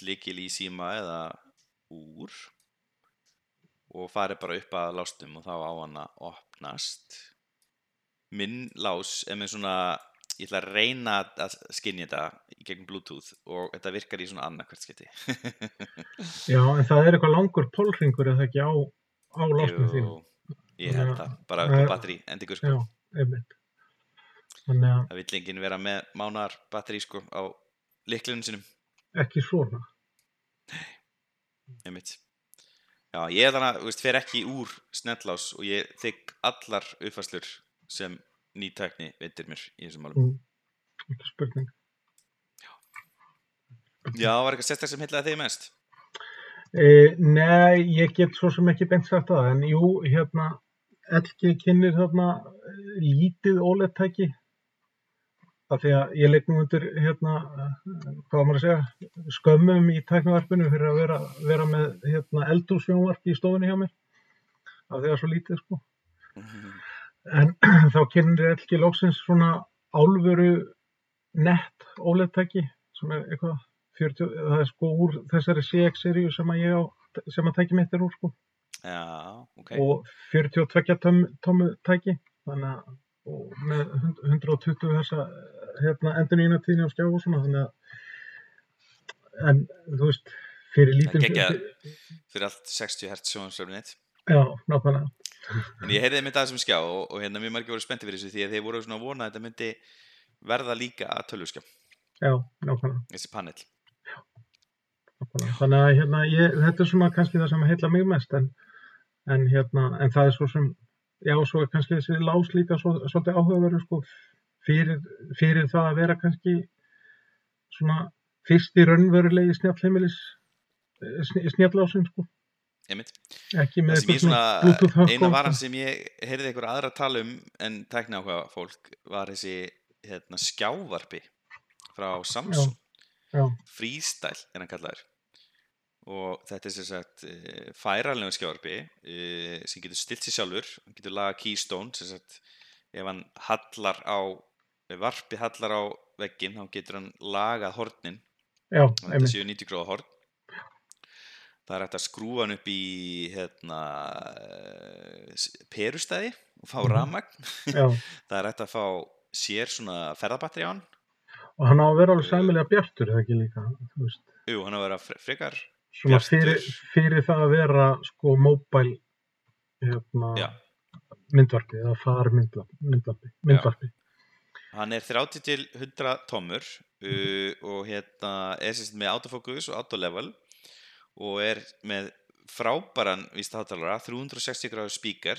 líkil í síma eða úr og farið bara upp að lástum og þá á hann að opnast. Minn lás er með svona ég ætla að reyna að skinja þetta í gegnum bluetooth og þetta virkar í svona annarkvært skipti Já, en það er eitthvað langur pólringur eða ekki á, á lásnum þínu. ég held Já. það, bara upp á batteri endingu Já, sko, einmitt. Þannig að það vill enginn vera með mánar batteri sko á liklunum sinum ekki svona. einmitt já, ég þannig að, þú veist, fer ekki úr snellás og ég þykk allar uppfæslur sem ný tækni veitir mér í þessum málum. Mm, spurning. já, var eitthvað sérstak sem heitlaði þig mest? E, nei, ég get svo sem ekki beint sagt það, en jú, hérna, LG kynir þarna eh, lítið ólettæki, af því að ég leik nú undir, hérna, eh, hvað maður að segja, skömmum í tæknavarpinu fyrir að vera, vera með, hérna, eldúsjónvarp í stofunni hjá mér, af því að það er svo lítið, sko. En þá kynir LG loksins svona álveru nett ólettæki, sem er eitthvað 40, það er sko úr þessari CX-seríu sem að ég á, sem að tæki mitt er úr sko. Já, ok. Og 42 tómu, tæki þannig að og með hund- 120 þessa hérna, endur nýjina tíðni á skjá og svona þannig að en þú veist fyrir lítið geggjað. fyrir allt 60 Hz sjónvarsöfnið já, nákvæmlega. En ég heyrði einmitt að þessum skjá og, og hérna mjög margir voru spenntið fyrir þessu því að þeir voru svona að vona að þetta myndi verða líka að tölvuskjá. Já, nákvæmlega, þessi panel. Nákvæmlega. þannig að hérna, ég, þetta er svona kannski það sem heilla mig mest en, en hérna, en það er svo sem já, svo er kannski þessi lás líka svo, svolítið áhugaverður sko fyrir, fyrir það að vera kannski svona fyrsti raunverulegi snjallheimilis snjallásin sko einmitt. Ekki það með sem ég svona, eina varan sem ég heyrði einhver aðra tala um en tækni áhuga fólk var þessi hérna, skjávarpi frá Samsung. já, freestyle er hann kallaður. Og þetta er sem sagt uh, færanlega skjávarpi uh, sem getur stilt sér sjálfur. Hann getur laga keystone sem sagt ef hann hallar á ef varpi hallar á veggin þá getur hann lagað hornin. Þetta séu 90 gráða horn það er hægt að skrúfa hann upp í hérna eh, perustæði og fá Mhm. rafmagn já. það er hægt að fá sér svona ferðabatteri á hann og hann á að vera alveg sæmilega bjartur eða ekki líka jú, hann á að vera Bjartur. fyrir, fyrir það að vera sko mobile hérna, myndvarpi eða far myndvarpi, myndvarpi, hann er 30 til 100 tómur Mhm. uh, og hérna er sérst með autofocus og autolevel og er með frábæran víst hátalara 360 gráður speaker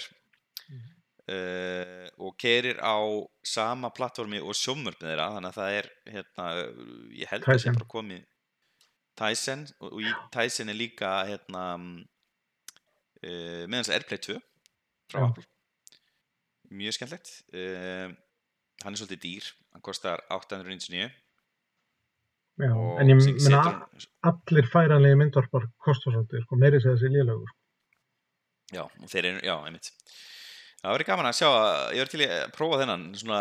Mhm. uh, og kerir á sama plattformi og sjómörpni þeirra þannig að það er hérna, ég held að það Tizen. bara komið Tyson og, og í Tyson er líka hérna uh, meðan þess að Airplay 2 frá. Apple mjög skemmtlegt uh, hann er svolítið dýr hann kostar 899 Já, og en ég menna allir færanlegi myndvarpar kostar svolítið, sko, meiri segja þessi lélegur. Já, og þeir eru, já, einmitt. Það verður gaman að sjá að ég var til að prófa þennan, svona,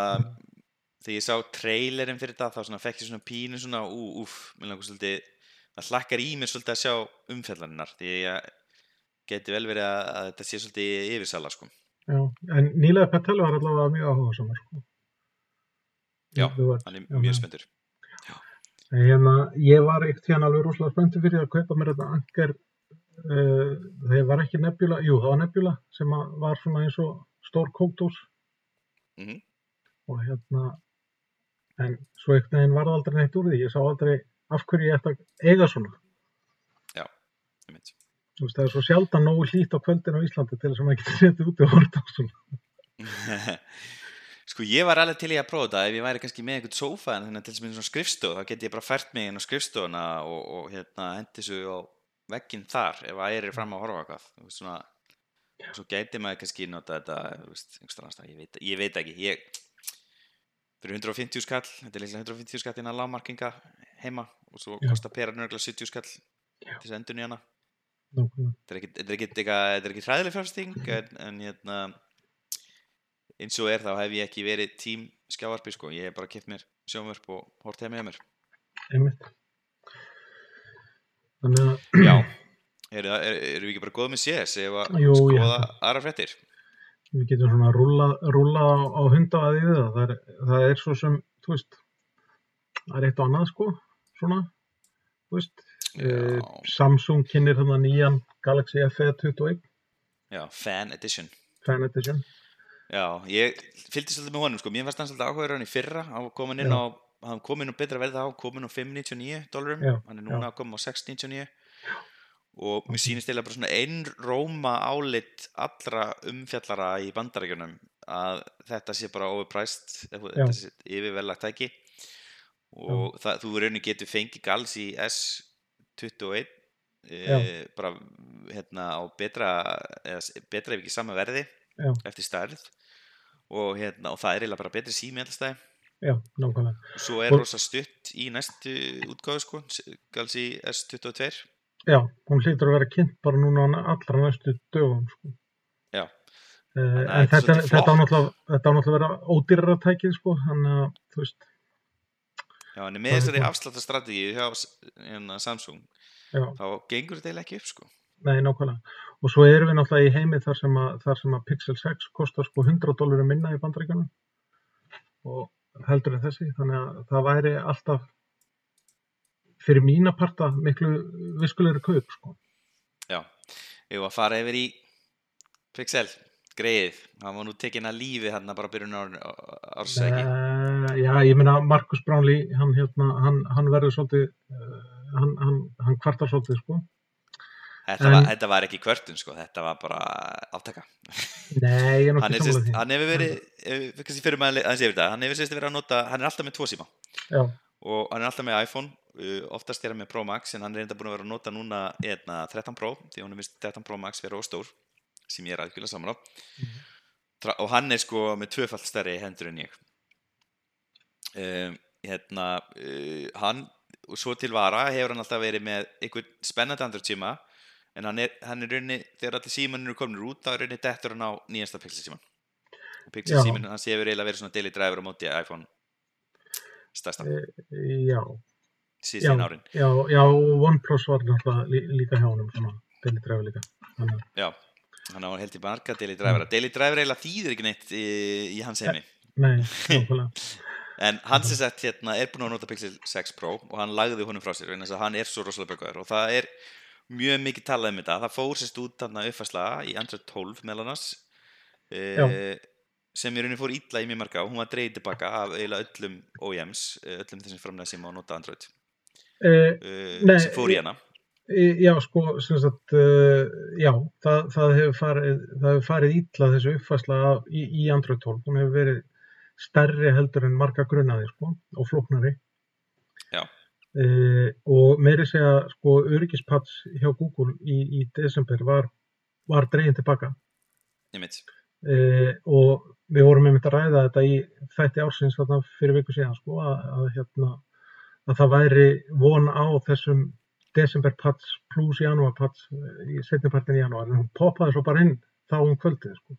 þegar ég sá trailerinn fyrir þetta, þá svona fekk ég svona pínu svona, ú, úf, mér langar svolítið, það hlakkar í mér svolítið að sjá umfjallarinnar, því ég geti vel verið að, að þetta sé svolítið yfirsala, sko. Já, en nýlega Patel var allavega mjög áhuga sko. Já, Hann er já, mjög spenntur. Hérna, ég var eitt hérna alveg rosalega spenntur fyrir að kaupa mér þetta anker uh, það var ekki nebjula, jú það var nebjula sem var svona eins og stór kókdós Mhm. og hérna en svo einhvern veginn var það aldrei neitt úr því ég sá aldrei af hverju ég ætti að eiga svona Einmitt. Þú veist, það er svo sjaldan nógu hlýtt á kvöldin á Íslandi til þess að maður getur setið út og horta á svona sko ég var alveg til í að prófa þetta. Ef ég væri kannski með einhvern sófa en þannig til þess að svona skrifstof þá get ég bara fært mig inn á skrifstofuna og, og hérna hendi svo á vegginn þar ef að er fram að horfa á eitthvað. Svona, svo gæti maður kannski nota þetta veist, staðar, ég, veit, ég veit ekki. Ég, fyrir 150 skall þetta er líklega 150 skall innan lágmarkinga heima og svo kostar pera nörgulega 70 skall til þess að endur nýjana þetta er ekki, þetta er ekki, eitthvað- þetta er ekki hræðileg fjárfesting en, en hérna eins og er þá hef ég ekki verið tím skjávarpi sko, ég hef bara keft mér sjónvörp og hort heim með mér. Einmitt. Þannig að já, eru er, er við ekki bara góð með CS að ég skoða aðra fréttir? Við getum svona rúlla, rúlla á, á hunda að við það. Það er, það er svo sem, þú veist, það er eitt og annað sko, svona, þú veist, eh, já, Samsung kynir þarna nýjan Galaxy F21, já, fan edition. Fan Edition. Já, ég fylgdi svolítið með honum sko, mér fannst hann svolítið áhugaður hann í fyrra, hann komin inn á hann kom inn á betra verð á, komin á 5.99 dólarum, hann er núna að koma á 6.99 og mér sýnist eiginlega bara svona einróma álit allra umfjallara í bandarækjunum að þetta sé bara overpriced, eða þetta sé yfirverlagt tæki. Og það, þú rauninu getur fengið gals í S21 e, bara hérna á betra eða betra ef ekki sama verði Já. eftir stærð og, hérna, og það er eiginlega bara betri sími allstæði Já, nákvæmlega. svo er rosa stutt í næstu útgáðu sko, s- gals í S22 Já, hún hlýtur að vera kynnt bara núna allra næstu dögum, sko. Já. Að en þetta þetta, svolítið þetta, á flott. náttúrulega, þetta á náttúrulega að vera ódýrara tækið, sko, þannig að, þú veist, Já, en með þessari gott. afsláttarstrategíu hjá hérna, Samsung já, þá gengur þetta eiginlega ekki upp sko. nei, nákvæmlega. Og svo erum við náttúrulega í heimi þar sem að, þar sem að Pixel 6 kostar sko 100 dólarum minna í bandaríkjunum og heldur en þessi, þannig að það væri alltaf fyrir mína parta miklu viskulegri kaup, sko. Já, ég var að fara yfir í Pixel, greið hann var nú tekinn að lífi hann bara byrjun árs ekki Uh, já, ég meina Markus Brownlee, hann, hérna, hann, hann verður svolítið, uh, hann, hann, hann kvartar svolítið, sko. Þetta, en- var, þetta var ekki kvörtun sko, þetta var bara áttaka Nei, ég er hann, nokkið því. hann hefur verið ef- kannski fyrir maður aðeins yfir þetta hann hefur sérst verið að nota, hann er alltaf með tvo síma. Já, og hann er alltaf með iPhone uh, oftast er hann með Pro Max en hann er enda búin að vera að nota núna eitna, 13 Pro því hún er vist 13 Pro Max vera óstór sem ég er aðkjöla saman á Tra og hann er sko með tvöfald stærri hendur en ég. Um, hérna uh, hann og svo til vara hefur hann alltaf verið með einhvern spennandi andur tíma en hann er, hann er raunni, þegar allir símanir eru komin út þá er raunni dettur hann á nýjasta Pixel síman. Pixel síman hans hefur eiginlega verið svona daily driver á móti iPhone stærsta. Já, síðan árin. já, já, OnePlus var náttúrulega lí, líka hjá svona, Daily Driver líka. Þannig, Já, hann á held í marga daily driver. Daily driver eiginlega þýðir ekki neitt í, í hans heimi. Nei, nákvæmlega. en hans er sett hérna er búin að nota Pixel 6 Pro og hann lagði honum frá sér hann er svo rosalega böggaður og það er mjög mikið talað um þetta það fór sérst út þarna uppfærsla í Android 12 meðal annars Já. e, sem í rauninni fór illa í mjög marga og hún var dreigð tilbaka af eiginlega öllum OEMs eh, öllum þessum framlega sem á nota Android Uh, uh, Nei, sem fór í hana já, sko, sem sagt, já, það, það, hefur farið, það hefur farið illa þessu uppfærsla af- í, í Android 12. Hún hefur verið stærri heldur en marga grunnaði, sko, og flóknari. Uh, og meiri segja, sko, öryggispats hjá Google í, í desember var, var dregin tilbaka. Uh, og við vorum einmitt að ræða þetta í þætti ársins þarna fyrir viku síðan sko að, að, hérna, að það væri von á þessum desember pats plus janúar pats í setnipartin í janúar en hún poppaði svo bara inn þá um kvöldið sko,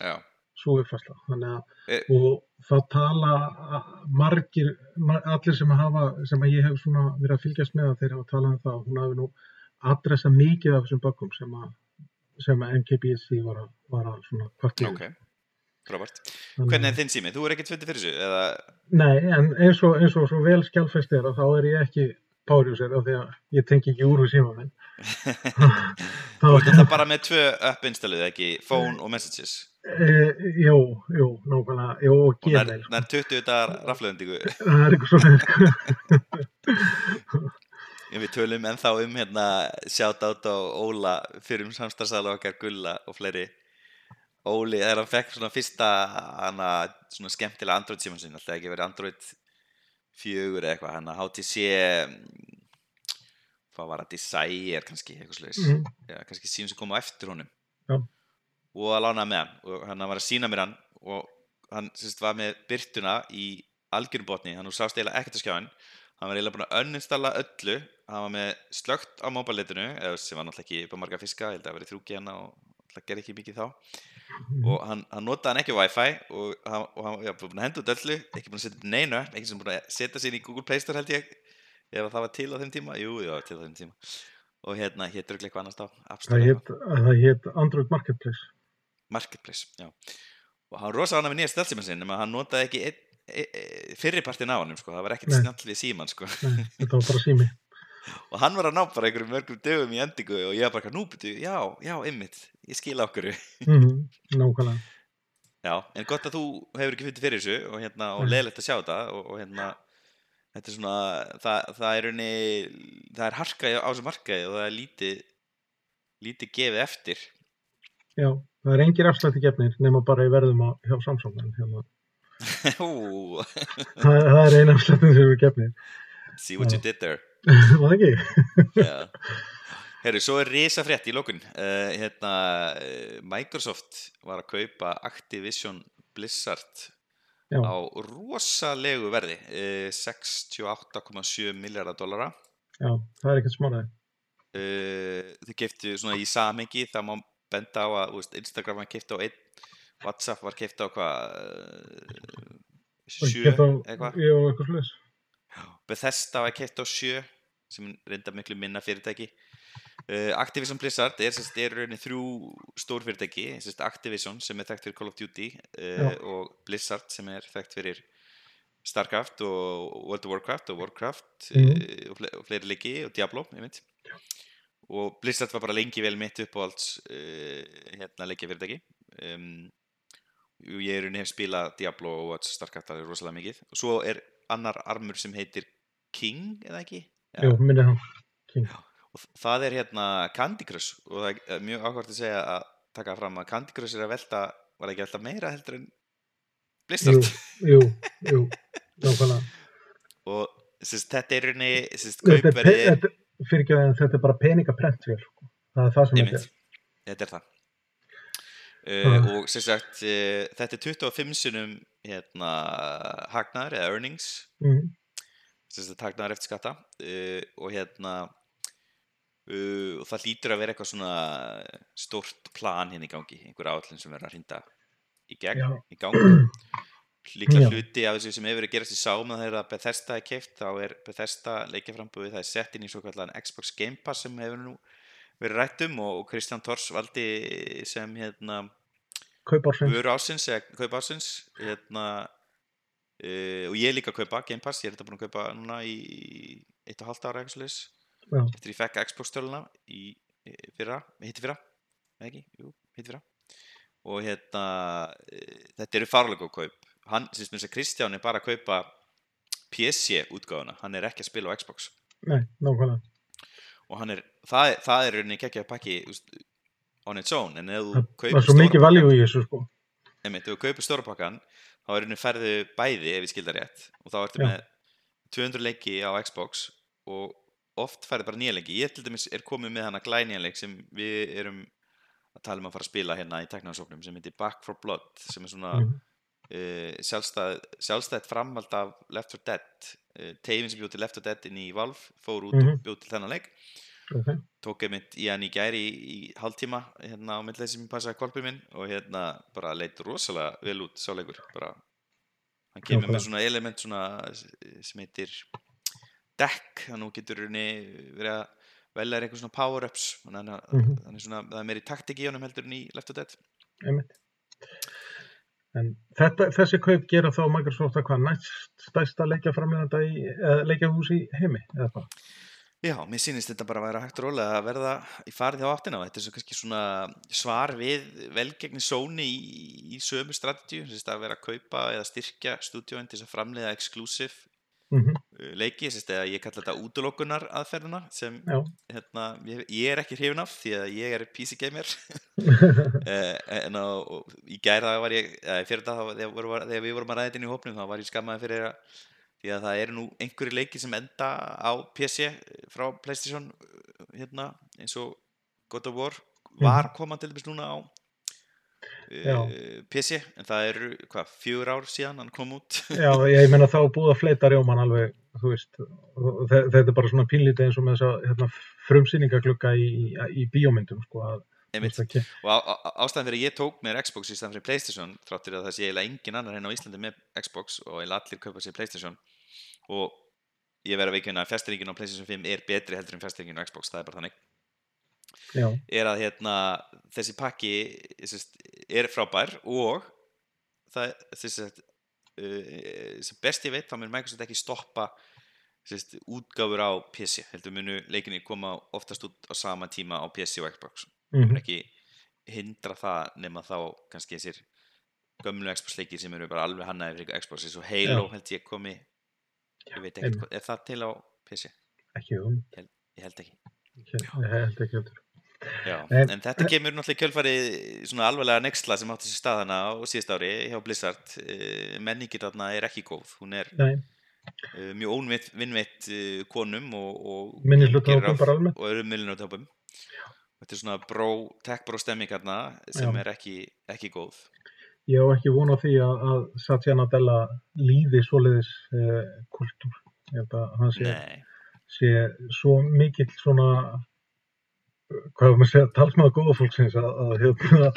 Já. Svo uppfærsla þannig að Eh. og það tala margir, mar, allir sem hafa sem að ég hef svona verið að fylgjast með þeir hafa talað um það að hún hafi nú adressa mikið af þessum bökkum sem að sem að MKBSC var að, var að svona kvartir ok, frábært hvernig er þinn sími? Þú er ekkert fyrir þessu? Eða, Nei, en eins og, eins og svo vel skjálfest er að þá er ég ekki párjúsir af því að ég tengi ekki úr úr síma minn. þú ert þetta bara með tvö app installuð ekki, phone og messages e, jú, jú, nákvæmlega, jú, og það gmail. það er 20 dagar raflöðendingu Það er eitthvað svona, við tölum ennþá um hérna sjátt át á Óla fyrir um samstagsala okkar Gulla og fleiri. Óli, þegar hann fekk svona fyrsta hana, svona skemmtilega Android síman sinna, alltaf ekki verið Android fjögur eða eitthvað, hann að HTC mm, hvað var að Desire kannski, eitthvað slags Mhm. Já, kannski síðan sem kom á eftir honum. Já. Og að lána með hann. Og hann var að sína mér hann og hann sérst, var með byrtuna í algjörbotni, hann sást eiginlega ekkert að skjá hann hann var eiginlega búin að uninstalla öllu. Hann var með slögt á móbaleitinu eða sem var náttúrulega ekki upp á marga fiska ég held að það verið þrúki hann og það gerði ekki mikið þá. Og hann, hann notaði hann ekki Wi-Fi og hann, og hann var búin að henda út öllu ekki búin að setja upp neinu ekki sem búin að setja sér í Google Play Store held ég ef það var til á þeim tíma, jú, var til á þeim tíma. Og hérna hétt örglega eitthvað annars þá það eitthvað. hét, það hét Android Marketplace. Marketplace, já og hann var rosa ánægð með nýja stelsíma sinn nema hann notaði ekki ein, e, e, fyrripartin á hann sko. það var ekkert Nei. snjall við síman sko. Nei, þetta var bara sími. og hann var að ná bara einhverjum mörgum dögum í endingu og ég var bara, nú byrju, já, já, einmitt ég skila okkur mm nákvæmlega já, en gott að þú hefur ekki fundið fyrir þessu og, hérna, og leðilegt að sjá þetta og, og hérna þetta er svona, það, það er unni það er harka á þessu markaði og það er lítið lítið gefið eftir já, það er engir afslætti gefnir nema bara í verðum á, hjá Samsung en hérna, það, það er eina afslættin sem eru gefnir. See what you did there. Var ekki? Já. Herru, svo er risa frétt í lókun uh, hérna, uh, Microsoft var að kaupa Activision Blizzard Já. á rosalegu verði uh, 68,7 miljardar dollara. Já, það er ekkert smáraði uh, þau keiftu svona í samengi það má benda á að veist, Instagram var keift á einn Whatsapp var keift á hvað sjö eitthvað? Bethesda var keitt á sjö sem reynda miklu minna fyrirtæki. Uh, Activision Blizzard er, sérst, er í rauninni þrjú stór fyrirtæki sérst, Activision sem er þekkt fyrir Call of Duty uh, og Blizzard sem er þekkt fyrir Starcraft og World of Warcraft og Warcraft Mhm. uh, og, fle og fleiri leiki og Diablo einmitt. Og Blizzard var bara lengi vel mitt upp á alls uh, hérna leikjafyrirtæki. Um, og ég er rauninni hef spilað Diablo og Starcraft alveg rosalega mikið. Og svo er annar armur sem heitir King eða ekki? Já. jú, minni það King. og það er hérna Candy Crush. Og það er mjög ákvæmt að segja að taka fram að Candy Crush er að velta var ekki velta meira heldur en Blizzard? Jú, jú, nákvæmlega. Og sérst, þetta er rauninni sérst, þetta er, þetta, er bara peningaprentvél sko. það er það sem þetta er. Þetta er það. Ah. uh, og sem sagt uh, þetta er 25 sinum hérna hagnaður eða earnings. Mm, sem sagt hagnaður eftir skatta. Uh, og hérna uh, og það lítur að vera eitthvað svona stórt plan hérna í gangi einhver áallin sem verður að hrinda í í gang líklega Já. hluti af þessu sem hefur verið að gerast í sáum að þegar Bethesda er keift þá er Bethesda leikjaframbúið það er sett inn í svo kallan Xbox Game Pass sem hefur nú verið rætt um og, Kristján Tors valdi sem hérna kaupársins hérna uh, og ég líka að kaupa Game Pass ég er þetta búin að kaupa núna í eitt og halvt ára eftir ég fekk Xbox töluna í í fyrra, hitti fyrra eða ekki, jú, hitti fyrra. Og hérna uh, þetta eru farlega góð kaup hann, sem þess að Kristján er bara að kaupa PC útgáfuna, hann er ekki að spila á Xbox nei, nákvæmlega og hann er, það, er- það er rauninni ekki að pakki on its own en ef þú það kaupir var svo stóra mikið valjú í þessu sko. ef þú kaupir stórpakkan þá er henni ferðu bæði ef ég skildar rétt og þá ertu Já. með 200 leiki á Xbox og oft ferðu bara nýja leiki ég til dæmis er komið með hana glænýja leik sem við erum að tala um að fara að spila hérna í teknarsóknum sem heitir Back for Blood sem er svona Mhm. Uh, sjálfstæð, sjálfstæð framhald af Left 4 Dead. Uh, tegin sem bjóð til Left 4 Dead inn í Valve fór út Mhm. og bjóð til þennan leik. Okay. tók einmitt í hann í gæri í, í hálftíma hérna á millið sem passaði kvalpið minn og hérna bara leit rosalega vel út sáleikur bara hann kemur með svona element svona sem heitir deck þannig að þú getur verið að velja eitthvað svona power-ups. Þannig að Mhm. þannig svona, það er meiri taktik í honum heldur en í Left 4 Dead. Einmitt en þetta, þessi kaup gera þá Microsoft að hvað næst stærsta leikjaframleganda í eða leikjahús í heimi eða hvað? Já, mér sýnist þetta bara að vera hægt rólega að verða í farið á áttina og þetta er svo kannski svona svar við velgegni Sony í, í sömu strategíu, þess að vera að kaupa eða styrkja stúdíóin til þess að framleiða exclusive mm uh, leiki, þess að ég kalla þetta útlokunar aðferðina sem hérna, ég, ég er ekki hrifin af því að ég er PC gamer. Eh, en á, í gæra var ég, fyrir það þegar, við vorum að ræða inn í hópnum þá var ég skammaði fyrir að því að það eru nú einhverju leiki sem enda á PC frá Playstation hérna eins og God of War var að koma til dæmis núna á PC en það eru hvað, fjögur ár síðan hann kom út? Já, ég meina þá búið að fleita rjóman alveg, þú veist þetta er bara svona pínlítið eins og með þess að hérna, frumsýningaglugga í, í, í bíómyndum sko, að, og á, á, ástæðan fyrir að ég tók mér Xbox í staðan fyrir Playstation þráttur að það sé eiginlega engin annar henn á Íslandi með Xbox og eiginlega allir kaupa sér Playstation. Og ég verð að veikina að fjastringin á Playstation 5 er betri heldur en fjastringin á Xbox, það er bara þannig já, er að hérna, þessi pakki er frábær og það sérst, uh, sem best ég veit þá mun Microsoft ekki stoppa sérst, útgáfur á PC heldur munu leikinni koma oftast út á sama tíma á PC og Xbox. Mhm. mun ekki hindra það nema þá kannski þessir gömlu Xbox leikir sem eru bara alveg hannaði fyrir Xbox eins og Halo held ég komi. Ég veit ekkert, er það til á PC? ekki um, Ég held ekki ég held ekki heldur. Já, En- en, þetta kemur náttúrulega í kjölfarið svona alvarlega nexla sem átti sér staðana á síðast ári hjá Blizzard. Uh, menningir þarna er ekki góð. Hún er Nei, uh, mjög óvinnveitt uh, konum og, öðrum millináttöpum þetta er svona bró, tech bró stemming hérna sem Já. er ekki, ekki góð. Ég hef ekki von á því að, að Satya Nadella líði svoleiðis uh, kultúr. Ég held að hann sé, Nei, sé svo mikill svona, hvað maður að segja, talsmaður góða fólksins að, að, hérna,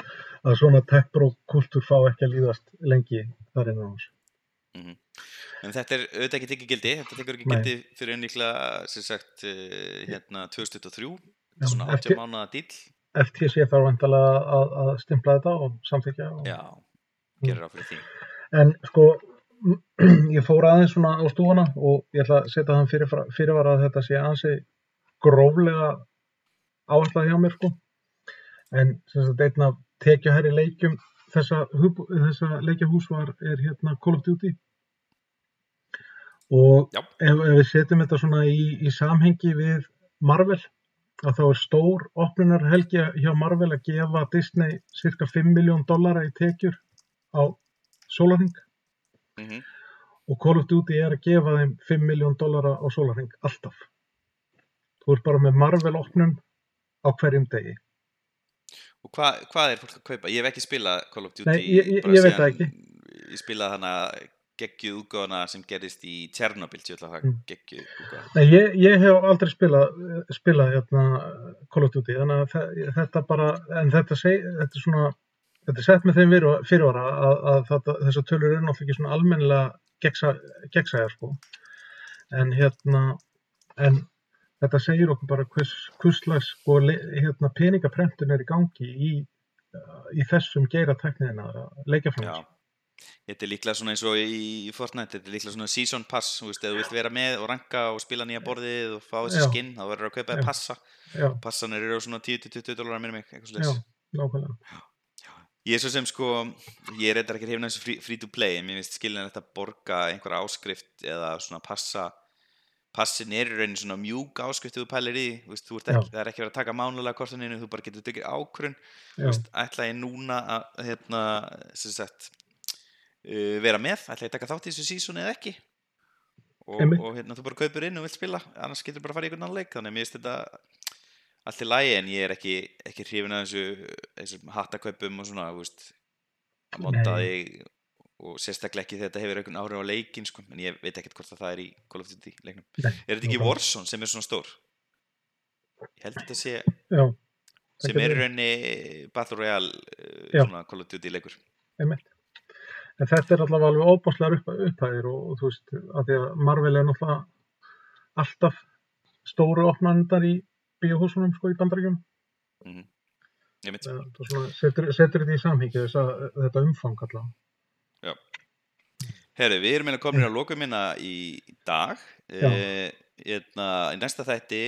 að svona tech-bró kultúr fá ekki að líðast lengi þar innan hans. en þetta er auðvitað ekki tekið gildi þetta tekur ekki Nei. gildi fyrir líklega sem sagt uh, hérna 2023 Já, svona eftir- 80 mánuða dýl FTC þarf vantalega að, að stimpla þetta og samþykja. Og, Já, gerir á fyrir því En sko, ég fór aðeins svona á stúana og ég ætla að setja þann fyrir, fyrirvara að þetta sé ansi gróflega áætlað hjá mér sko. En sem sagt einn af tekjuherri leikjum þessa, hub- þessa leikjahús var, er hérna Call of Duty. Og ef, ef við setjum þetta svona í, í samhengi við Marvel, að þá er stór opnunarhelgi hjá Marvel að gefa Disney cirka 5 miljón dollara í tekjur á sólarhing mm og Call of Duty er að gefa þeim 5 miljón dollara á sólarhing alltaf. Þú ert bara með Marvel opnun á hverjum degi. Og hva, hvað er fólk að kaupa? Ég hef ekki spilað Call of Duty Nei, ég- ég- ég veit það síðan Ég spilaði hana geggjuð útgáfana sem gerist í Tjernobyl Mm. ég, ég hef aldrei spilað, spilað hérna, Call of Duty, þannig að þe- þetta bara, en þetta, seg, þetta er svona, þetta er sett með þeim fyrirva- fyrirvara að, að þetta, þessar tölur eru náttúrulega ekki svona almennilega gegnsæjar, sko. En hérna, en þetta segir okkur bara hvers, hvurslags sko, le- hérna, peningaprentun er í gangi í, í þessum geira tekniðina, leikjaframins. Já Þetta er líklega svona eins og í Fortnite þetta er líklega svona season pass þú veist, ef þú vilt vera með og ranka og spila nýja borðið og fá þessi Já. skinn, þá verður að kaupa Já. þér passa Já, passanir eru á svona 10-20 dólarar minni mig, eitthvað já, slags nákvæmlega. Ég er svo sem sko, ég er eitthvað ekki hrifin þessu free, free to play, en mér finnst skilin þetta borga einhverja áskrift eða svona passa passin er í raunin svona mjúk áskrift þú pælir í, veist, þú ekki, það er ekki verið að taka mánulega kortaninu, þú bara getur Já, veist, ætla ég núna að hérna, sem sagt uh, vera með, ætla ég að taka þátt í þessu sísoni eða ekki? Og, og hérna, þú bara kaupir inn og vilt spila. Annars getur bara að fara í einhvern annan leik. Þannig að mér finnst þetta allt í lagi en ég er ekki, ekki hrifin af þessu, þessum hattakaupum og svona, veist að monta þig og sérstaklega ekki þegar þetta hefur einhvern áhrif á leikin sko, en ég veit ekkert hvort að það er í Call of Duty leiknum. Nei, Er þetta ekki. Warzone sem er svona stór? Ég held að þetta sé já, sem er í rauninni Battle Royale Já. svona Call of Duty leikur einmitt. En þetta er allavega alveg óbáslegar upp, upphæðir og, og þú veist, að því að Marvel er náttúrulega alltaf stóru opnandar í bíóhúsunum sko í bandaríkjum. mm ég mynd Það setur, setur þetta í samhengi þetta umfang allavega. Herri, við erum meina komin að loka minna í dag Já. uh, hérna, í næsta þætti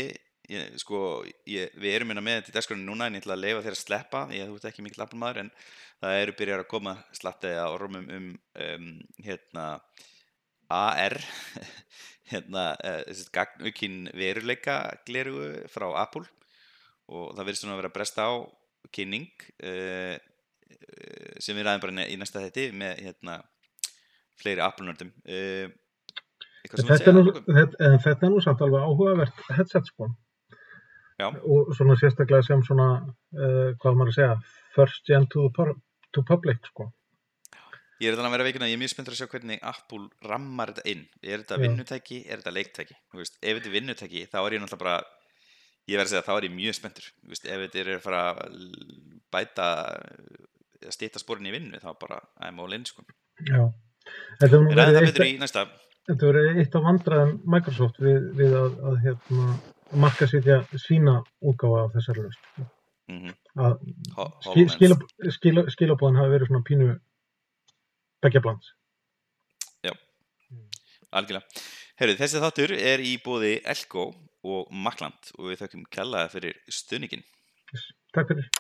ég, sko, ég, við erum meina með þetta í dagskráninu núna en ég ætla að leifa þér að sleppa ég þú ert ekki mikill afnumæður en það eru byrjar að koma slattið á ormum um, um hérna AR hérna, uh, gagnaukinn veruleika glerugu frá Apple og það verður svona að vera að bresta á kynning uh, sem við ræðum bara í næsta þætti með hérna fleiri Apple-nördum uh, Þetta, þetta, þetta er nú samt alveg áhugavert headset sko. Já. Og svona sérstaklega sem svona, uh, hvað maður að segja, first gen to, to public sko. Ég er þannig að vera veikina, ég er mjög spenntur að sjá hvernig Apple rammar þetta inn er þetta vinnutæki, er þetta leiktæki veist, ef þetta er vinnutæki, þá er ég náttúrulega bara ég verð að segja, þá er ég mjög spenntur veist, ef þetta er að fara að bæta að stýta sporin í vinnu, þá bara I'm all in sko. Já. Þetta það eitt, af vandræðum Microsoft við, við að, að hérna, marka sitja sína útgáfa af þessari löst. mm -hmm. Að HoloLens. skil, skil, skil, hafi verið svona pínu begja blands. algjörlega Herru, þessi þáttur er í bóði Elko og Makland og við þökkum kjallaði fyrir stuðningin. Takk fyrir.